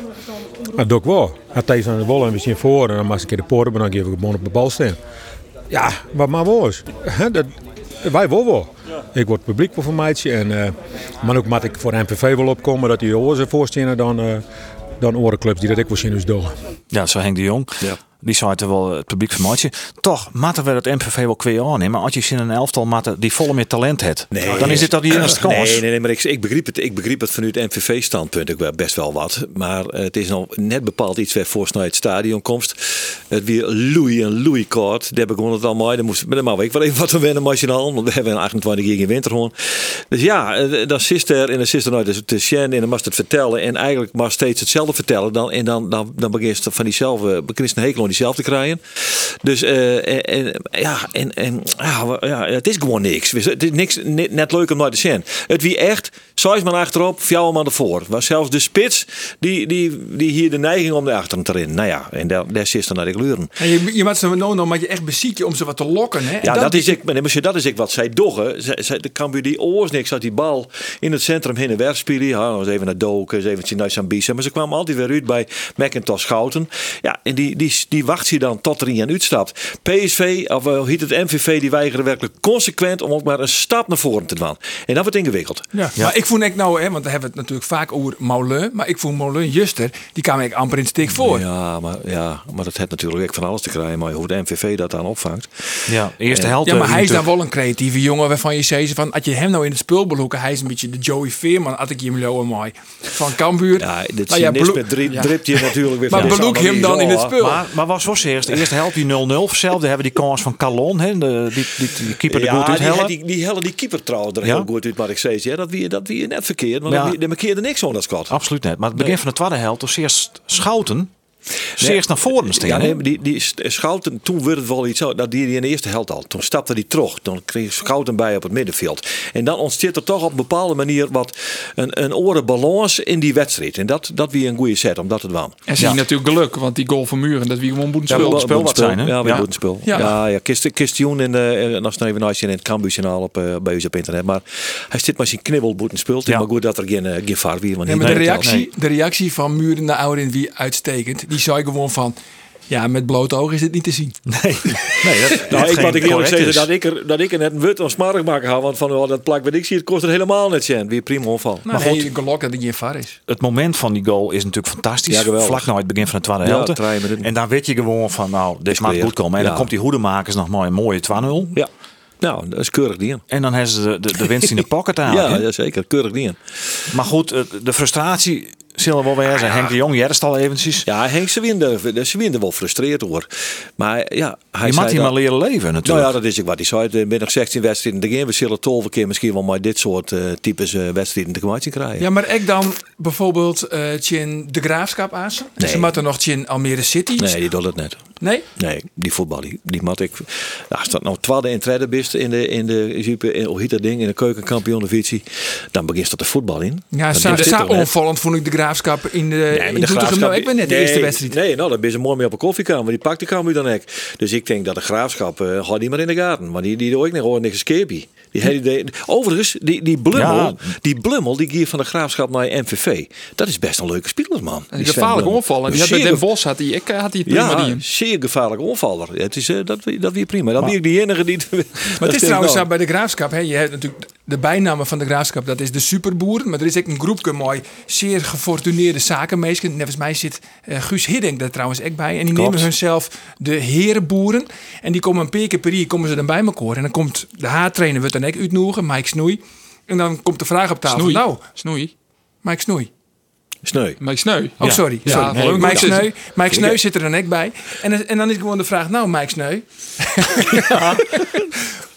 Maar dat doe ik wel. Had deze van de wollen een beetje voor en dan mag ik een keer de poorten, maar dan geef ik gewoon op de bal staan. Ja, wat maar was. Hè, dat, wij wel wel. Ik word publiek voor meidje en eh, maar ook moet ik voor MVV wel opkomen dat die oren voorstellen dan, eh dan orenclubs die dat ik wel zien dus doen. Ja, zo Henk de Jong. Ja. Die zei het wel het publiek van maatje. Toch, matten we het MVV wel kweer aan. Maar als je in een elftal matten die volle meer talent heeft. dan is dit dat die eerste kans. Nee, nee, nee, maar ik, ik, begreep het, ik begreep het vanuit MVV-standpunt ook best wel wat. Maar eh, het is nog net bepaald iets waar voor snel het stadion komst. Het weer Louis en Louis kort. Daar begon het al mooi. Dan moest maar ik wel even wat te wennen machinaal. Want we hebben een 28 jaar in winter gewoon. Dus ja, dan zit er en dan zit er nooit dus te Shen en dan mag het vertellen. En eigenlijk maar steeds hetzelfde vertellen. Dan, en dan, dan, dan begint het van diezelfde, begint een hekel diezelfde te krijgen. Dus eh, en, ja, en, en ja, we- ja, het is gewoon niks. Het is niks net, net leuk om naar te. Het wie echt, zes man achterop, vier man ervoor. Was zelfs de spits die, die, die hier de neiging om de achteren te rennen. Nou ja, en daar, daar zit dan naar de kleuren. En je, je maakt ze nou nog maar je echt bezieken om ze wat te lokken. Hè? En Ja, dat, is ik, maar nee, maar dat is ik wat zij doggen. Zij, zij, de Cambuur die oors niks uit die bal in het centrum heen en weer spelen. Ja, nog eens even naar Doken, eens even naar Sambisa. Maar ze kwamen altijd weer uit bij McIntosh Schouten. Ja, en die, die, die wacht je dan tot er in uitstapt. PSV, of uh, heet het MVV, die weigeren werkelijk consequent om ook maar een stap naar voren te doen. En dat wordt ingewikkeld. Ja, maar ik voel ik nou, hè, want we hebben het natuurlijk vaak over Moulin, maar ik voel Moulin Juster, die kwam ik amper in het stik voor. Ja, maar, ja, maar dat heeft natuurlijk ook van alles te krijgen. Maar hoe de MVV dat dan opvangt. Ja, eerste helft. Ja, maar eh, hij is dan wel een creatieve jongen waarvan je zegt van, als je hem nou in het spul beloeken, hij is een beetje de Joey Veerman, had ik je hem zo mooi van Cambuur. Ja, dit Nou ja, beloek- drie- ja. dript natuurlijk weer Maar van beloek hem dan in het spul. Maar, maar was zo eerst. De eerste helft die 0-0. Zelfde hebben die kans van Calon. Hè, de, die, die, die keeper de ja, goed die, uithellen. die, die helle die keeper trouwens er Ja? heel goed uit, maar ik zei ja, dat wie dat wie net verkeerd, maar Ja. die markeerde niks dat Scott. Absoluut net. Maar het begin van de tweede helft was eerst Schouten. Zeerst naar voren staan. Ja, nee, maar die, die Schouten, toen werd het wel iets zo. Dat die in de eerste helft al. Toen stapte hij terug. Dan kreeg Schouten bij op het middenveld. En dan ontstaat er toch op een bepaalde manier wat een, een oren balans in die wedstrijd. En dat, dat wie een goede set om dat te doen. En zie je natuurlijk geluk, want die goal van Muren, dat wie gewoon moet Ja, wel- wat zijn, hè? Ja, we Ja. Ja. Ja, ja, Kist, Kistjoen in de, nog snel even naast je in het Cambuur-journaal op, eh, bij ons op internet. Maar hij zit maar zijn knibbelboeten speelt. Ja. Maar goed dat er geen, eh, geen vaar weer. Want Ja, die maar de reactie, de reactie van Muren naar Aurin wie uitstekend. Die zei gewoon van, ja, met blote ogen is het niet te zien. Nee, nee dat, Nou, dat ik ik eerlijk zeggen dat ik, er, dat ik er net een wut of smarig maken ga. Want van oh, dat plak wat ik zie, het kost er helemaal net cent. Weer prima onval. Maar goed. goed, gelok dat geen var is. het moment van die goal is natuurlijk fantastisch. Ja. Vlak na het begin van de tweede Ja, helft. minuten. en dan weet je gewoon van, nou, dit mag goed komen. En dan Ja. komt die hoedemakers nog maar een mooie 2-0. Ja. Nou, dat is keurig die. En dan hebben ze de, de, de winst in de pocket aan. Ja, ja, zeker. Keurig die. Maar goed, eh, de frustratie zullen we wel weer zijn. Henk de Jong, jij is het al eventjes. Ja, Henk, ze winnen, ze winnen wel frustreerd hoor. Maar ja, hij je zei moet hier maar leren leven Nou natuurlijk. ja, dat is ook wat hij zei. Er nog 16 wedstrijden. De we zullen 12 keer misschien wel maar dit soort eh, types eh, wedstrijden te maken krijgen. Ja, maar ik dan bijvoorbeeld eh Tjen de Graafschap aan. Nee. ze moeten nog Tjen Almere City. Nee, die doet het net. Nee? Nee, die voetbal, die, die mat ik. Nou, als dat nou tweede in treden bist in de, in de, in, in, heet dat ding, in de keukenkampioen-divisie, dan begint dat de voetbal in. Ja, zo, zo onvallend vond ik de Graafschap in de, Nee, in maar de Doetinchem. Nou, ik ben net de nee, eerste wedstrijd. Nee, nou, dan ben ze mooi mee op een koffiekamer. Die pakt de kamer dan ook. Dus ik denk dat de graafschap, eh houdt die maar in de gaten. Maar die, die doe ik nog gewoon niks escape. Die hele idee. Overigens, die, die blummel, Ja. die blummel, die gier van de graafschap naar MVV. Dat is best een leuke speler, man. Die die Sven gevaarlijk Blummel. onvallen. Die had bij Zeer Den Bos had hij, ik eh, had hij het prima Ja, die. zeer gevaarlijk onvaller. Het is, eh, dat, dat weer prima. Dan ben ik die enige die... Maar het is trouwens zo bij de Graafschap. Hè, je hebt natuurlijk de bijnamen van de graafschap, dat is de superboeren. Maar er is ook een groepje mooi, zeer gefortuneerde zakenmeesters. Net als mij zit eh, Guus Hiddink daar trouwens ook bij. En die Klopt. nemen hunzelf de herenboeren. En die komen een paar keer per jaar komen ze dan bij elkaar. En dan komt de haartrainer, wordt dan ook uitnodigen, Mike Snoei. En dan komt de vraag op tafel. Snoei. Nou, Snoei. Mike Snoei. Sneu. Mike Sneu. Oh, Ja. sorry. Ja, sorry. nee, Mike. Sneu, Mike Sneu zit er dan ook bij. En, en dan is gewoon de vraag, nou Mike Sneu,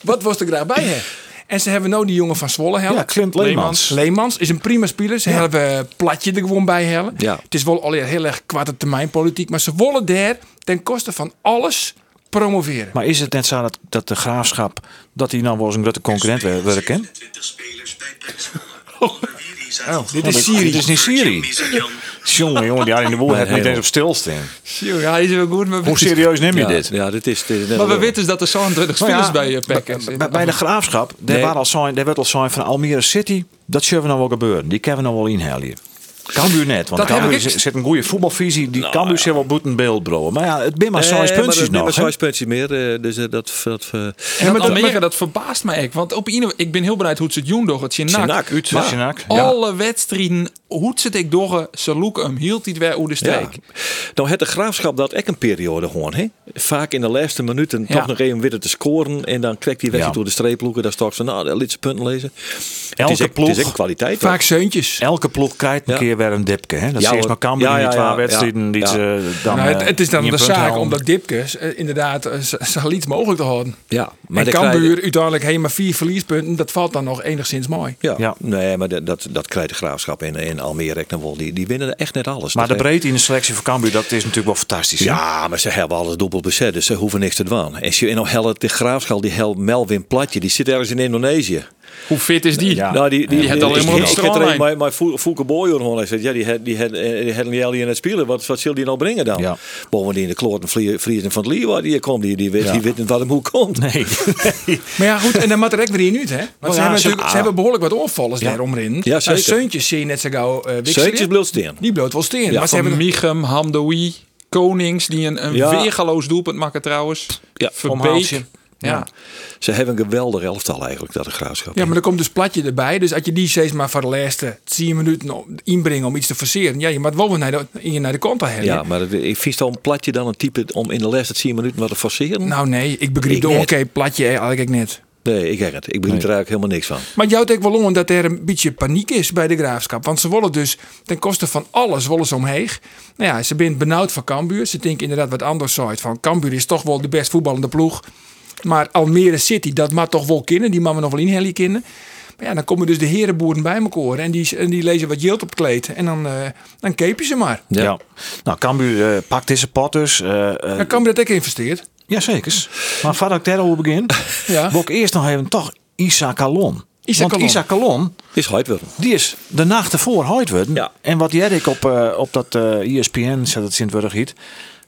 wat was er graag bij hè? En ze hebben nou die jongen van Zwolle. Ja, Clint Leemans. Leemans is een prima speler. Ze hebben Platje er gewoon bij hellen. Ja. Het is wel alweer heel erg kwarte termijn politiek. Maar ze willen daar ten koste van alles promoveren. Maar is het net zo dat, dat de graafschap, dat hij nou wel eens een grote concurrent wer- werken? Oh, dit is Syrië. Dit is niet Syrië. Jongen, jongen, die had in de boel het niet eens op stilstaan. Ja, is wel goed. Maar Hoe serieus neem je Ja, dit? ja, dit is... Dit is net Maar we weten dus dat er 22 Nou ja, spelers bij je pakken. Bij, bij de graafschap, daar, Nee. waren al zijn, daar werd al zijn van Almere City. Dat zullen we nou wel gebeuren. Die kunnen we nou wel inhalen. Cambuur net, want Dat heb Cambuur ik- zit een goede voetbalvisie. Die Cambuur zit wel boeten beeld brouwen. Maar ja, het ben maar zo'n maar puntjes nog. maar hè? zo'n puntjes meer. eh, Dus eh, dat... dat eh, En maar dat dat- Almere, maar- dat verbaast me echt. Want op een, ik ben heel benieuwd hoe het het doen door het Maar. Sjenak, ja. alle wedstrijden, hoe het zit ik door, ze loeken hem, hield hij het weer hoe de Ja. streek. Nou, het de graafschap dat echt een periode gewoon. Hè? Vaak in de laatste minuten Ja. toch nog even weer te scoren. En dan krijgt hij weg Ja. door de streep loeken. Daar staat ze, nou, liet ze punten lezen. Elke het is ploeg- Het is echt een kwaliteit. Vaak zeuntjes. Elke ploeg krijgt een Ja. keer weer een dipke. Hè? Dat Ja, hoor. nog Cambuur Ja, in die ja, twee ja, wedstrijden. Die ja. ze dan, Nou, het, eh, het is dan in de zaak halen. om dat Dipkes eh, inderdaad eh, zo- iets mogelijk te houden. Ja, Maar en Cambuur uiteindelijk helemaal vier verliespunten. Dat valt dan nog enigszins mooi. Ja. Ja. nee, maar dat, dat, dat krijgt de graafschap in, in Almere nog wel. Die, die winnen echt net alles. Maar de breedte in de selectie van Cambuur, dat is natuurlijk wel fantastisch. hè? Ja, maar ze hebben alles dubbel bezet, dus ze hoeven niks te doen. En je hel de graafschap, die hel Melvin Platje, die zit ergens in Indonesië. Hoe fit is die? Ja. Nou, die, die, Die had al helemaal op ik- er een- Maar maar Fouke Boyer gewoon hij zegt, ja, die had die had eh, die had niet in het spelen. Wat wat zal die nou brengen dan? Ja. Bovendien de kloten vriezen van het lier waar die komt, die die weet, Ja. die weet niet wat hem hoe komt. Nee. nee. Maar ja, goed. En dan moet er ook weer in uit, hè? Want ja, ze, hebben ze- natuurlijk, ze hebben behoorlijk wat oorvallers Ja. daar omrin. Ja, zeker. Nou, Seuntjes zie je net zo gauw uh, Zeuntjes bloot steen. Die bloot wel steen. Ja, maar ze Van hebben Michem, Hamdoui, Konings, die een, een Ja. weergaloos doelpunt maken trouwens. Ja, Verbeek. Ja. Ze hebben een geweldig elftal eigenlijk, dat de graafschap. Ja, maar er komt dus platje erbij. Dus als je die steeds maar voor de laatste 10 minuten inbrengen om iets te forceren. Ja, je moet wel weer naar de, in- naar de kant halen. Ja, maar ik vind dan platje dan een type om in de laatste 10 minuten wat te forceren? Nou nee, ik begreep Ik de net. oké platje eigenlijk net. Nee, ik heb het. Ik begrijp er eigenlijk helemaal niks van. Maar jou denkt wel om dat er een beetje paniek is bij de graafschap. Want ze willen dus ten koste van alles willen ze omheen. Nou ja, ze zijn benauwd van Cambuur. Ze denken inderdaad wat anders uit. Van Cambuur is toch wel de best voetballende ploeg. Maar Almere City, dat mag toch wel kennen. Die mag we nog wel inhellen kennen. Maar ja, dan komen dus de herenboeren bij elkaar. En die, en die lezen wat jilt op het kleed. En dan, eh dan keep je ze maar. Ja. Nou, Cambuur eh, pakt deze pot dus. eh eh, Dan Cambuur dat ook investeert. Jazeker. Maar voordat ik daarover begin, Ja. wil ik eerst nog even toch Isa Calon. Isa Want Calon. Isa Calon, Is worden. die is de nacht ervoor worden. Ja. En wat jij ik op, eh, op dat eh ESPN, zet het Sint-Wurg hiet.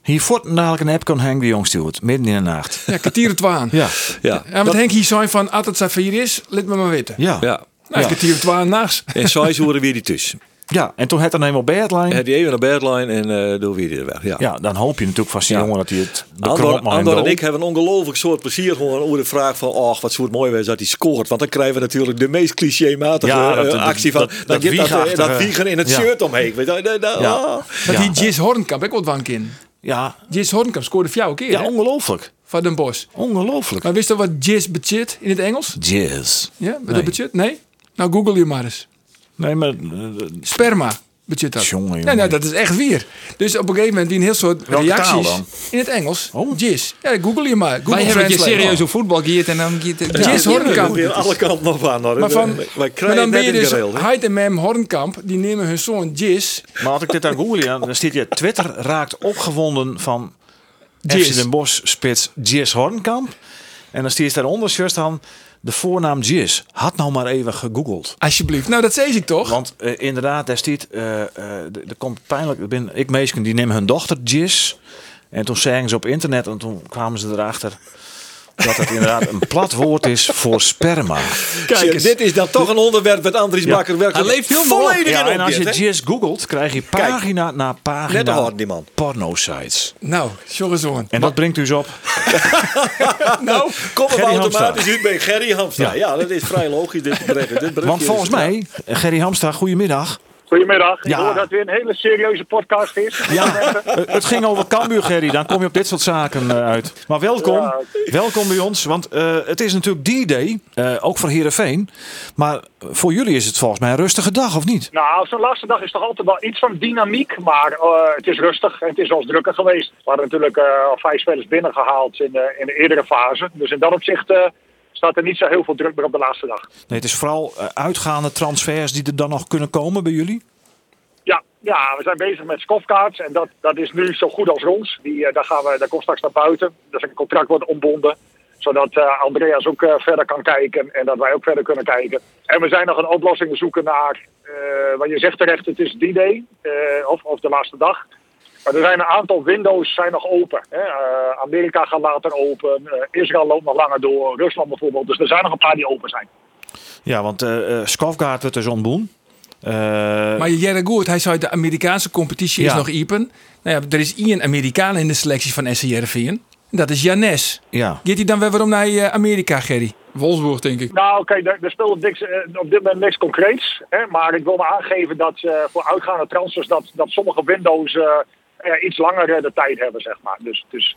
Hier voort dadelijk een app kan hangen die jong stuurt. Midden in de nacht. Ja, kwartier het waan. Ja. Ja. Ja, wat Henk hier zei van, als het Safir is, laat me maar weten. Ja. Ja. Nou, Ja. kwartier het waan nachts. En zij horen weer die tussen. Ja, en toen had er eenmaal Bertlijn. Heb die even naar bedline en eh door weer die er weg. Ja. Ja, dan hoop je natuurlijk van die Ja. jongen dat hij het de Andor, en ik hebben een ongelooflijk soort plezier gewoon over de vraag van, oh, wat zou het mooi zijn dat hij scoort. Want dan krijgen we natuurlijk de meest clichématige Ja, eh, dat- dat- actie van, dat- dat, dat dat, dat, dat wiegen in het Ja. shirt omheen. Weet je, dat- dat- Ja. Dat Ja. die Jis Hornkamp, ik wat wank in. Ja, Jis Hornkamp scoorde voor jou een keer, ja hè? ongelooflijk. Van Den Bos. Ongelooflijk. Maar wist je wat Jis budget in het Engels? Jizz. Ja, wat Nee. dat budget? Nee? Nou, google je maar eens. Nee, maar... eh, Sperma budget dat. Jongen, nou, dat is echt weer. Dus op een gegeven moment die een heel soort Welke reacties taal dan? in het Engels. Oh. Jis. Ja, google je maar. Google Wij hebben je serieus op voetbal geëerd en dan het... Ja, Jis Hornkamp. Weer alle kanten op aan. hoor. Maar, van, Wij maar krijgen dan ben je dus. Heid en Mem Hornkamp, die nemen hun zoon Jis. Maar als ik dit aan Google, ja, dan staat hier Twitter raakt opgewonden van Jizz. FC Den Bosch spits Jizz Hornkamp. En dan stiert daaronder juist dan de voornaam Jizz. Had nou maar even gegoogeld. Alsjeblieft. Nou, dat zei ik toch? Want eh, inderdaad, daar stiet, eh, eh, er komt pijnlijk, er ben, ik meesken die nemen hun dochter Jizz. En toen zagen ze op internet en toen kwamen ze erachter dat het inderdaad een plat woord is voor sperma. Kijk eens. Dit is dan toch een onderwerp met Andries Ja. Bakker werkt. Hij leeft helemaal volledig Ja, in en als je? Jizz googelt, krijg je pagina na pagina man. porno-sites. Nou, jongen zoon. En dat brengt dus op nou, Kom Hamstra. automatisch uit bij Gerry Hamstra. Ja. dat is vrij logisch. Dit bericht, dit Want volgens mij, Gerry Hamstra, goedemiddag. Goedemiddag. Ik Ja. hoor dat het weer een hele serieuze podcast is. Ja, eh, het ging over Cambuur, Gerry. Dan kom je op dit soort zaken eh, uit. Maar welkom, Ja. welkom bij ons. Want eh, het is natuurlijk die day, ook voor Heerenveen. Maar voor jullie is het volgens mij een rustige dag, of niet? Nou, zo'n laatste dag is toch altijd wel iets van dynamiek. Maar het is rustig en het is wel eens drukker geweest. We hadden natuurlijk al vijf spelers binnengehaald in, de in de eerdere fase. Dus in dat opzicht staat er niet zo heel veel druk meer op de laatste dag. Nee, het is vooral eh, uitgaande transfers die er dan nog kunnen komen bij jullie. Ja, ja we zijn bezig met Skofkaarts. En dat, dat is nu zo goed als rond. Die, eh, daar, gaan we, daar komt straks naar buiten. Dus een contract wordt ontbonden. Zodat eh, Andreas ook verder kan kijken. En dat wij ook verder kunnen kijken. En we zijn nog een oplossing zoeken naar. wat je zegt terecht, het is die day. eh, of, of de laatste dag. Maar er zijn een aantal windows zijn nog open. Hè. Eh, Amerika gaat later open. eh, Israël loopt nog langer door. Rusland bijvoorbeeld. Dus er zijn nog een paar die open zijn. Ja, want eh uh, Skofgaard wordt dus ontboen. Eh, Maar Jerry Goed, hij zei de Amerikaanse competitie is nog iepen. Nou ja, er is één Amerikaan in de selectie van SC Heerenveen. Dat is Janes. ja. Gaat hij dan weer waarom naar eh, Amerika, Gerry? Wolfsburg, denk ik. Nou, oké, er, er speelt niks, eh, op dit moment niks concreets. Hè, maar ik wil me aangeven dat eh, voor uitgaande transfers dat, dat sommige windows eh, eh, iets langer eh, de tijd hebben, zeg maar. Dus, dus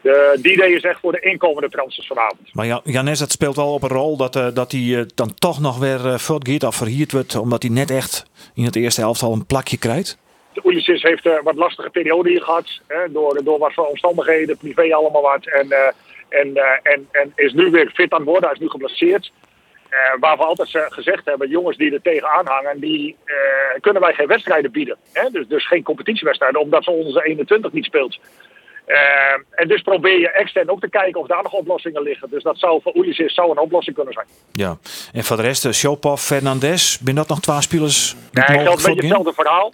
de, die idee is echt voor de inkomende transfers vanavond. Maar Ja- Janes, dat speelt wel op een rol dat, eh, dat hij eh, dan toch nog weer uh, voortgaat of verhierd wordt. Omdat hij net echt in het eerste elftal een plakje krijgt. De Ulysse heeft een wat lastige periode hier gehad. Hè, door, door wat voor omstandigheden, privé allemaal wat. En, eh, en, eh, en, en is nu weer fit aan het worden. Hij is nu geblesseerd. Eh, waar we altijd eh, gezegd hebben, jongens die er tegenaan hangen, die eh, kunnen wij geen wedstrijden bieden. Hè? Dus, dus geen competitiewedstrijden, omdat ze onze 21 niet speelt. En dus probeer je extern ook te kijken of daar nog oplossingen liggen. Dus dat zou voor Ulysse zou een oplossing kunnen zijn. Ja. En voor de rest, Chopov, Fernandes, ben dat nog twee spelers Nee, geldt een beetje hetzelfde verhaal.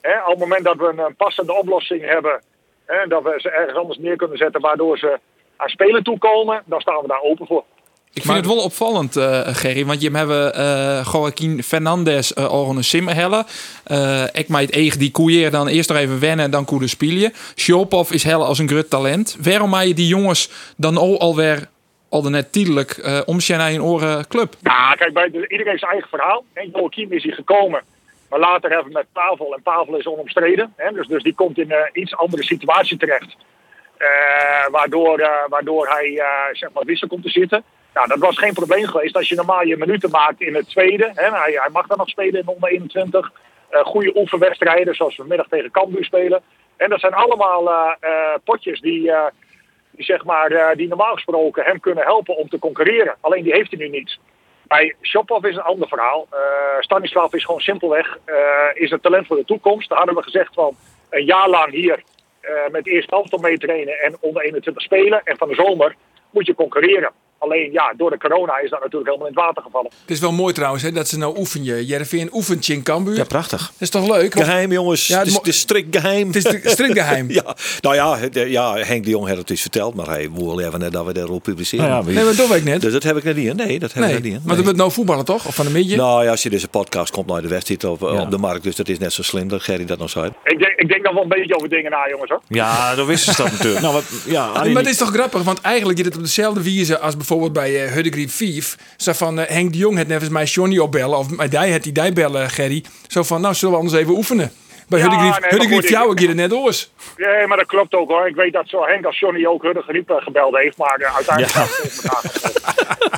Hè, op het moment dat we een passende oplossing hebben, hè, dat we ze ergens anders neer kunnen zetten waardoor ze aan spelen toekomen, dan staan we daar open voor. Ik vind het wel opvallend, eh, Gerry, want je hebt eh Joaquin Fernandes uh, al een simmerhelle. Uh, ik maak eigen die koeien dan eerst nog even wennen en dan koede spelen. Shopov is helle als een groot talent. Waarom maak je die jongens dan ook alweer al de net tijdelijk uh, omzien naar een oren club? Nou, kijk, bij de, iedereen zijn eigen verhaal. En Joachim is hier gekomen. Maar later hebben we met Pavel. En Pavel is onomstreden. Hè, dus, dus die komt in een iets andere situatie terecht. Uh, waardoor, uh, waardoor hij uh, zeg maar wissel komt te zitten. Nou, dat was geen probleem geweest als je normaal je minuten maakt in het tweede. Hè, hij, mag dan nog spelen in onder 21. goede oefenwedstrijden, zoals we vanmiddag tegen Cambuur spelen. En dat zijn allemaal potjes die, zeg maar, die normaal gesproken hem kunnen helpen om te concurreren. Alleen die heeft hij nu niet. Bij Shopov is een ander verhaal. Uh, Stanislav is gewoon simpelweg uh, is het talent voor de toekomst. Daar hadden we gezegd van een jaar lang hier uh, met eerst mee trainen en onder 21 spelen. En van de zomer moet je concurreren. Alleen ja, door de corona is dat natuurlijk helemaal in het water gevallen. Het is wel mooi trouwens hè, dat ze nou oefen je. Jereveen oefent je in Cambuur. Ja, prachtig. Dat is toch leuk? Geheim jongens, ja, het, is, het is strikt geheim. Het is strikt geheim. ja, nou ja, de, ja, Henk de Jong heeft het dus verteld, maar hij wil even net dat we daarop publiceren. Nou ja, nee, maar dat weet ik net. Dus dat heb ik net niet. Nee, dat heb nee, ik net niet. Maar dat wordt nou voetballen toch? Of van een beetje? Nou ja, als je deze podcast komt naar de wedstrijd op, ja. op de markt, dus dat is net zo slim dat Gerry dat nog zei. Ik denk, ik denk nog wel een beetje over dingen na, jongens hoor. Ja, dat wisten ze dat natuurlijk. Nou, wat, ja, maar het is toch grappig, want eigenlijk is het op dezelfde wijze als bijvoorbeeld bij uh, Huddegreen 5. Zo van uh, Henk de Jong het net eens mij Johnny opbellen of mij die het die bellen, Gerry. Zo van, nou zullen we anders even oefenen. Bij ja, Huddegreen nee, jou ik je er net oors. Nee, maar dat klopt ook hoor. Ik weet dat zo Henk als Johnny ook Huddegreen gebeld heeft, maar uh, uiteindelijk ja.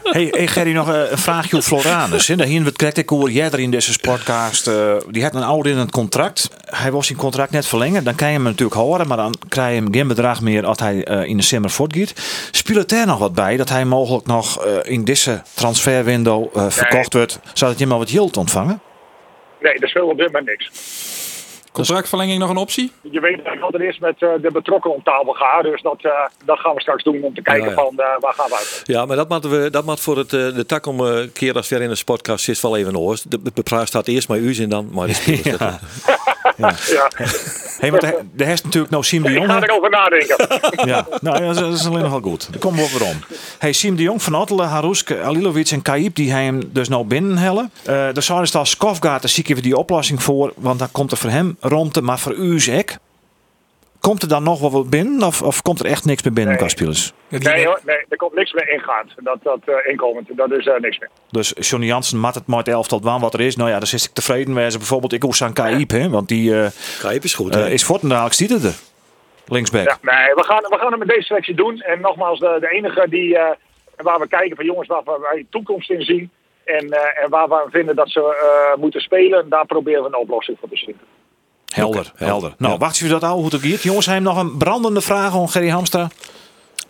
hey, hey Gerry, nog uh, een vraagje op Floranus. Daar hier wat krijg ik hoor jij er in deze podcast. Uh, die had een ouder in het contract. Hij was zijn contract net verlengen. Dan kan je hem natuurlijk horen, maar dan krijg je hem geen bedrag meer als hij uh, in de zomer voortgaat. Speelt er nog wat bij dat hij mogelijk nog in deze transferwindow verkocht nee. wordt, zodat je maar wat yield ontvangen? Nee, dat speelt op dit moment niks. Contractverlenging nog een optie? Je weet dat ik altijd eerst met uh, de betrokkenen om tafel ga. Dus dat, uh, dat gaan we straks doen om te kijken ja, ja. van uh, waar gaan we uit. Ja, maar dat moeten we dat moet voor het, de tak om een keer als weer in de podcast zit wel even oors. De, de praat staat eerst maar u in dan, maar de spelers ja. Ja. ja. Hey, maar de, de heeft natuurlijk nou Siem de Jong. Ik ga erover nadenken. ja, nou ja, dat is alleen nog wel goed. Daar komen we weer om. Hey, Siem de Jong van Ottelen, Harusk, Alilovic en Kaib die hij hem dus nou binnenhellen. Uh, daar zou dus als Skofgaard, daar zie ik even die oplossing voor, want dan komt er voor hem rond, maar voor u is ik. Komt er dan nog wel wat binnen? Of, of komt er echt niks meer binnen Nee. qua spelers? Nee hoor, nee, er komt niks meer ingaand. Dat, dat eh, inkomend, dat is eh, niks meer. Dus Johnny Jansen mat het maar het elftal waan wat er is. Nou ja, daar zit ik tevreden mee. Bijvoorbeeld ik Oesan Kaip, hè, want die eh Grijp is goed. is Forten dadelijk stiet het er. Linksback. Ja, nee, we gaan, we gaan het met deze selectie doen. En nogmaals, de, de enige die, eh, waar we kijken van jongens waar we wij toekomst in zien. En, eh, en waar we vinden dat ze eh, moeten spelen, daar proberen we een oplossing voor te vinden. Helder, helder. Nou, Ja. wacht je dat al hoe het gaat. Jongens, hebben nog een brandende vraag aan Gerry Hamstra.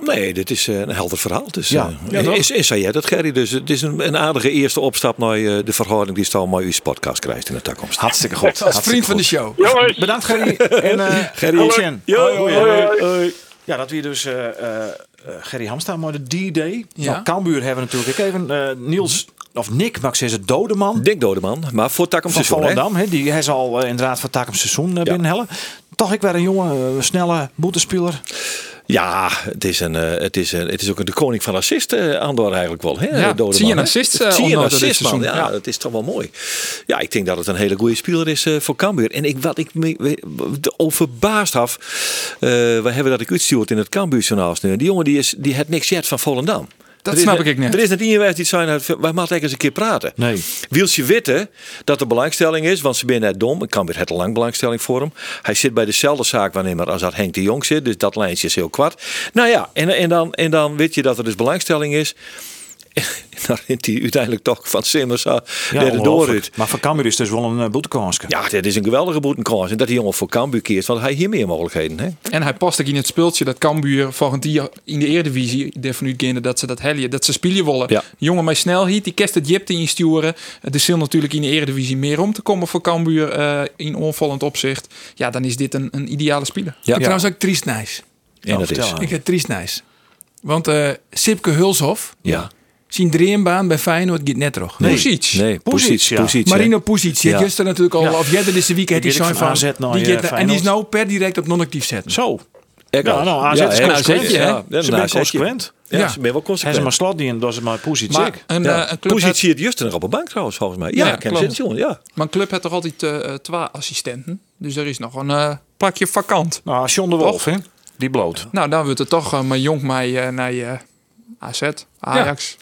Nee, dit is eh, een helder verhaal. Dus, Ja. eh, Ja, is, is jij dat, Gerry? Dus het is een, een aardige eerste opstap naar eh, de verhouding die Stal maar uw podcast krijgt in de toekomst. Hartstikke goed. Als vriend van de show. Jongens, Bedankt Gerry. En eh Gerry. Hoi, Sjen. Jo, Hoi, hoi, hoi, hoi. hoi. Ja, dat weer dus eh, eh, eh, Gerry Hamstra, maar de D-Day. Ja. Nou, Cambuur hebben we natuurlijk ook even. Niels, of Nick, mag ik zeggen, Dodeman. Dik Dodeman, maar voor Takum Van seizoen. hè? Volendam, die hij zal eh, inderdaad voor Takum seizoen uh, binnenhellen. Toch ik weer een jonge, eh, snelle boetespeler. Ja, het is, een, eh, het, is een, het is ook de koning van assisten, Andor eigenlijk wel. Hè, Ja, Dodeman, zie je een assist, eh, Zie je een assist, man. Ja, Ja. het is toch wel mooi. Ja, ik denk dat het een hele goede speler is eh, voor Cambuur. En ik, wat ik me overbaasd af, eh, we hebben dat ik uitstuurd in het Cambuurjournaal. Die jongen die, is, die had niks jet van Volendam. Dat Er snap ik net. Er is net iemand die zei, nou, wij moeten eens een keer praten. Nee. Wiels je weten dat er belangstelling is, want ze zijn net dom. Ik kan weer het lang belangstelling voor hem. Hij zit bij dezelfde zaakwaarnemer als dat Henk de Jong zit. Dus dat lijntje is heel kwart. Nou ja, en, en, dan, en dan weet je dat er dus belangstelling is. Dan rent hij uiteindelijk toch van Simmers uh, Ja. Maar voor Cambuur is dus wel een uh, boetekansje. Ja, dit is een geweldige boetenkans. En dat die jongen voor Cambuur keert, want hij hier meer mogelijkheden. Hè? En hij past ook in het speeltje dat Cambuur volgend jaar in de Eredivisie ervan uitgaan dat ze dat helje, dat ze spelen willen. Ja. Jongen met snelheid, die kerst het jipte insturen. Er zal natuurlijk in de Eredivisie meer om te komen voor Cambuur eh, in onvallend opzicht. Ja, dan is dit een, een ideale speler. Ja, Ik trouwens ook triest nice. en dat is. Ik heb triest nice. Want eh Sipke Hulshof, Ja. Zijn dreambaan bij Feyenoord gaat net terug. Nee, Pusic. Nee, Pusic, Pusic. ja. Pusic. Marino Pusic, die Ja. heeft gisteren natuurlijk al, Ja. of jij deze week heeft Die zijn van, naar, die eh, gaat- en die is nou per direct op non-actief zetten. Zo. Ik Ja, nou, AZ is hè. consequent, Ja, ja, Ze zijn nou, consequent. Ja, Ja. ze zijn wel Hij is consequent. maar slot die en dat is maar Pusic. Maar een, Ja. eh, een club Pusic had, het juist nog op de bank trouwens, volgens mij. Ja, Ja, klopt. zin, jongen, ja. maar een club heeft toch altijd eh, eh, twee assistenten. Dus er is nog een eh, plakje vakant. Nou, John de Wolf, hè? Die bloot. Nou, dan wordt het toch uh, maar jong mij eh, naar je AZ, Ajax.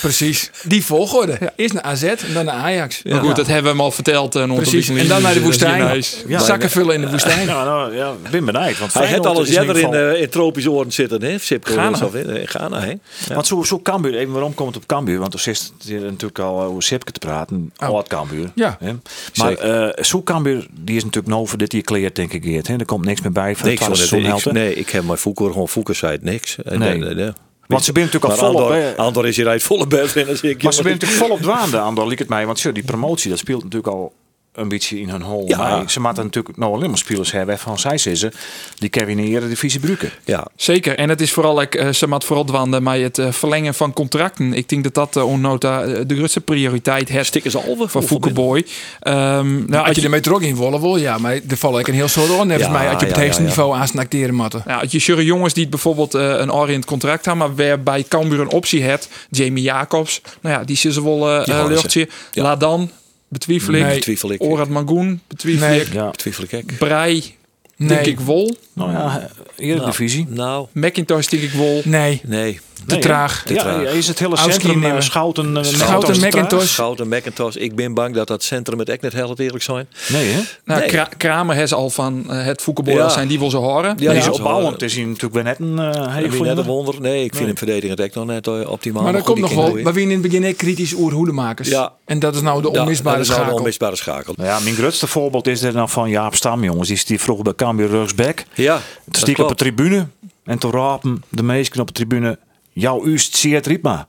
Precies. Die volgorde. Eerst naar AZ en dan naar Ajax. Maar goed, dat hebben we hem al verteld. eh, in onze Precies. En dan naar de is woestijn. hier. Zakken vullen in de woestijn. Ja, nou, ja, ik ben benieuwd. Want Hij heeft Feyenoord alles is in jeder in, eh, in tropische oren zitten, hè? Sipke Ghana. of in, in Ghana, hè? Ja. Want zo, zo Cambuur, even waarom komt het op Cambuur? Want er zit hier natuurlijk al over Sipke te praten. Oh. Oud Cambuur. Ja. Hè? Maar eh zo Cambuur, die is natuurlijk nou voor dit jaar kleerd, denk ik. Geert, hè? Er komt niks meer bij van Niks, het hoor, seizoen ik, nee, ik heb mijn Foucault gewoon Foucault zei het niks. En Nee. dan, eh, Want ze zijn natuurlijk al volop, Andor, hè? Andor is hier uit volle bed. Maar ze zijn jongen, natuurlijk volop dwaande aan, dat liep het mij. Want zo, die promotie, dat speelt natuurlijk al een beetje in hun hol. Ja. Maar ze moeten natuurlijk nou alleen maar spelers hebben van zij ze die Kevin in de Eredivisie gebruiken. Ja, Zeker, en het is vooral, ik, eh, ze maakt vooral dwanden maar het eh, verlengen van contracten. Ik denk dat dat uh, onnota eh, de grootste prioriteit heeft stikken ze alweer van Foukeboy. Ehm nou, Als je ermee trok in willen wil, ja, maar er vallen ook een heel soort on. Volgens Ja, mij, als je op het ja, hoogste ja, ja. niveau aansnakteren moeten. Ja, als je zure jongens die het bijvoorbeeld eh, een oriënt contract hebben, maar waarbij Cambuur een optie heeft, Jamie Jacobs, nou ja, die is ze wel eh eh, ze. luchtje. Ja. Laat dan, betwijfel ik. Nee. betwijfel ik. Orad Magoen, betwijfel Nee. ik. Ja. Twijfel ik ook. Denk ik wol. Nou ja, Eredivisie. Nou, McIntosh, denk ik wol. Nee, nee. te Nee, traag. Te ja, traag. is het hele centrum uh, Schouten, uh, Schouten? Macintosh. Schouten, Macintosh. Ik ben bang dat dat centrum het echt net heel eerlijk zijn. Nee, hè? Nou, Nee. Kra- Kramer heeft al van eh, het Foukeboy Ja. zijn, die wil ze horen. Ja, die is opbouwend. is hij natuurlijk weer net een uh, Ik vind net een wonder. Nee, ik vind hem verdedigend echt nog net eh, optimaal. Maar dat komt nog wel. Maar wie in het begin echt kritisch oer hoedemakers. Ja. En dat is nou de Ja, onmisbare dat is nou de schakel. onmisbare schakel. Nou ja, mijn grootste voorbeeld is er dan van Jaap Stam, jongens. Die, is- die vroeg bij Cambuur Rugsback. Ja, stiek op de tribune. En toen rapen de meesten op de tribune... Jouw Ust Seert Riepma.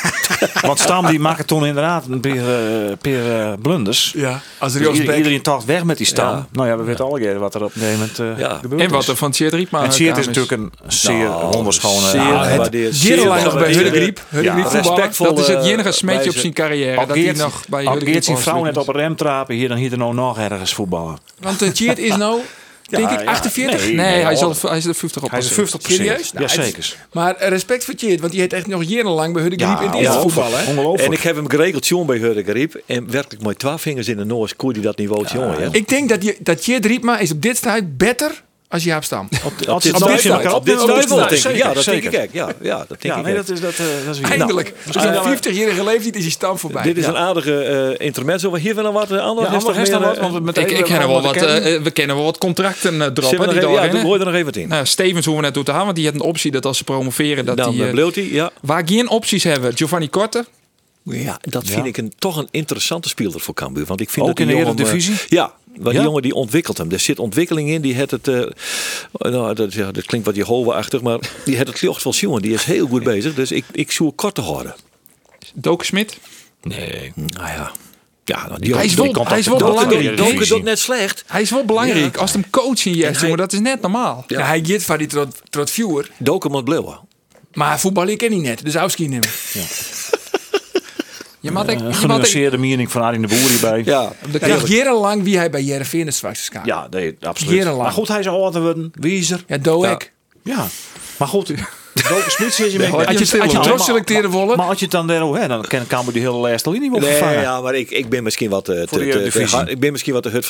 Want Stam die maakte toen inderdaad een paar, eh, paar eh, blunders. Ja, als Dus Rios ieder- Beck. iedereen dacht weg met die Stam. Ja. Nou ja, we weten alle keer wat er op een gegeven moment eh, Ja. En wat er van Thierry Riepma En Seert is natuurlijk een zeer Nou, wonderschone... zeer Ja, het- gewaardeerd. Zeer nog bij gewaardeerd. Hudde Griep. Hudde Ja, Griep voetballen. respectvol. Dat is het eh, enige smetje op zijn carrière. Al dat hij nog bij al Hudde Geert zijn vrouw net op een rem trapen, hier dan hier er nou nog ergens voetballen. Want Tjeerd is nou, denk ik, ja, 48. nee. Nee, hij is, al, hoor. hij is er 50 op. Hij is passeerd. 50 Serieus? Nou, Ja, het- zeker. Maar respect voor Tjeerd, want die heeft echt nog jarenlang bij Hudde Griep in het eerste hè? Ongelooflijk. En ik heb hem geregeld jongen bij Hurde Griep. En werkelijk met twee vingers in de noos koer die dat niveau jongen. Ja. Ik denk dat, je, dat Tjeerd Riepma is op dit tijd beter Als je hebt staan. Als Op dit op elkaar op dit op dit. Ja, dat denk ik ook. Ja, ja, dat denk Ja, ik nee, dat is, dat, eh, dat is weer. Eindelijk. misschien Misschien wel- 50-jarige leeftijd is die stam voorbij. Dit is Ja. een aardige eh intermezzo. Hier wel wat uh, anders. Ja, dan meer, wat, eh, want we met Ik, ik ken wel wat, eh, eh, we kennen wel wat contracten eh, droppen. Die even- ja, daarin, doe- gooi er nog even wat in. Nou, Stevens hoeven we net toe te gaan, want die had een optie dat als ze promoveren dat Dan die... uh, eh, Bleeuwtie, ja. waar geen opties hebben, Giovanni Korte. Ja, dat vind ik een, toch een interessante speler voor Cambuur. Want ik vind Ook dat die in de eh, Eredivisie? Ja, maar Ja? die jongen die ontwikkelt hem. Er zit ontwikkeling in. Die heeft het, eh, nou, dat, ja, dat klinkt wat Jehovah-achtig, maar die heeft het licht van jongen. Die is heel goed bezig. Dus ik, ik zoek kort te houden. Doken Smit. Nee. Nou ja. Ja, nou, die Hij is wel, hij is wel belangrijk. Doken doet net slecht. Hij is wel belangrijk. Als hem coachen, yes, hij- jongen, dat is net normaal. Ja, hij gaat van die trot, trot viewer. Doken moet blijven. Maar voetbal ik ken niet net. Dus Auski nemen. Je mag ik, Een je mag ik, genuanceerde mening van Arjen de Boer hierbij. Ja, Ja, jarenlang wie hij bij Jereveen is straks gaan. Ja, nee, absoluut. Jarenlang. Maar goed, hij zou altijd worden. Wiezer. Ja, doe Ja. ik. Ja. Maar goed, Doken je mee. Had je, had je Maar- trots selecteren willen? Maar als je het dan daar, hè, dan kan Cambuur die hele laatste linie wel Nee, vervangen. ja, maar ik, ik ben misschien wat te, Voor te, de te- te ik ben misschien wat te hut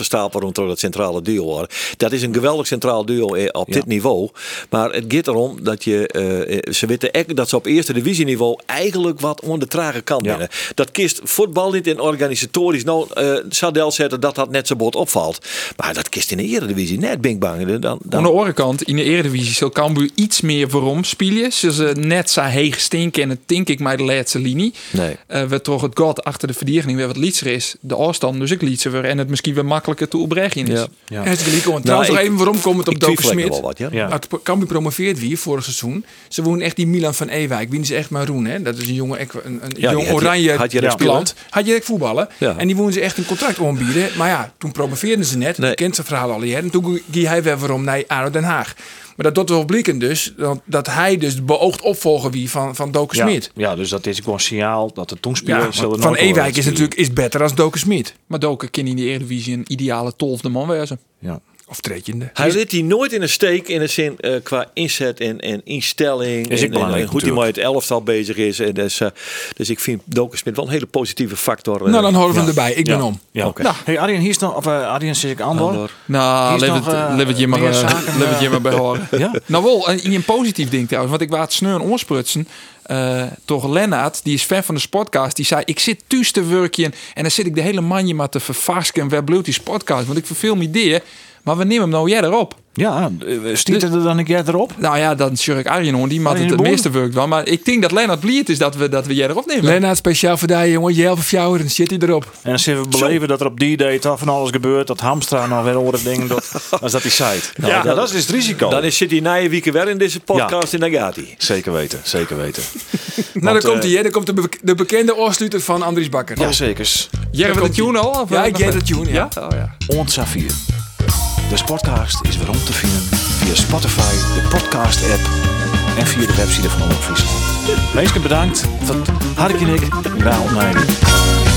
door dat centrale duo hoor. Dat is een geweldig centraal duo eh, op dit niveau. Maar het gaat erom dat je eh, eh, ze weten echt dat ze op eerste divisieniveau eigenlijk wat onder de trage kant Ja. binnen. Dat kist voetbal niet in organisatorisch nou eh zadel zetten dat dat net zo bot opvalt. Maar dat kist in de eredivisie net bing bang. Dan, dan, Aan de andere kant, in de Eredivisie zal Cambuur iets meer waarom spelen. Ze ze net zo heeg stinken en het denk ik maar de laatste linie. Nee. Eh, we toch het god achter de verdediging weer wat lietser is. De afstand dus ik lietser weer en het misschien weer makkelijker te opbrengen is. Ja. Ja. En het gelijk om. Trouwens, nog ik- even waarom komt het op Doken Smit? wat, ja. Ja. Nou, het Cambuur promoveert wie vorig seizoen. Ze wonen echt die Milan van Ewijk. Wie is echt maroen, hè? Dat is een jonge, een, een Ja, jong die had je- oranje had je plant. Had je direct voetballen. Ja. En die wonen ze echt een contract aanbieden. Maar ja, toen promoveerden ze net. Nee. Je kent zijn verhaal al jaren. En toen ging hij weer waarom naar ADO Den Haag. Maar dat doet wel blikken dus. Dat, dat hij dus de beoogd opvolger wie van, van Doken Ja, Smit. ja, dus dat is gewoon een signaal dat de Ja, toenspelers zullen van Ewijk is natuurlijk is beter als Doken Smit. Maar Doken kan in de Eredivisie een ideale tolfde man wezen. Ja. Of treedjende. Hij zit hier nooit in een steek in de zin eh, qua inzet en, en instelling. Is en, en, belangrijk en hoe hij met het elftal bezig is. En dus, eh, dus ik vind Doken Smit wel een hele positieve factor. eh. nou, dan houden we hem erbij. Ik ben om. Ja. Oké. Nou, hey, Arjen, hier is nog, of uh, Arjen zit ik Andor. Andor. Nou, het je maar, eh, je maar bij horen. Ja? Nou wel, in een positief ding trouwens. Want ik waard sneur oorsprutsen. eh toch Lennart, die is fan van de podcast. Die zei, ik zit thuis te werken. En dan zit ik de hele manje maar te vervasken. En waar bloedt die podcast? Want ik verveel me ideeën. Maar we nemen hem nou jij erop. Ja, eh, stiet er dan een keer erop? Nou ja, dan zul ik Arjen hoor. Die maakt het het meeste werk wel. Maar ik denk dat Lennart bliert is dat we, dat we jij erop nemen. Lennart, speciaal voor jou, jongen. Je helft jou, dan zit hij erop. En dan zullen we beleven dat er op die day toch van alles gebeurt. Dat Hamstra nog weer oren ding dat, als dat hij zei. Nou, ja, dat- dat is dus het risico. Dan is, zit hij na je week weer in deze podcast en dan gaat hij. Zeker weten, zeker weten. nou, dan komt eh, hij, hè. Dan komt de, be- de bekende oorsluiter van Andries Bakker. Ja, zeker. Jij hebt de komt-ie. tune al? Of Ja, ik niet? het tune, ja. Oh, ja. De Sportcast is weer om te vinden via Spotify, de podcast-app en via de website van Omroep Friesland. Meestal bedankt. Van Hark en ik, Nijden.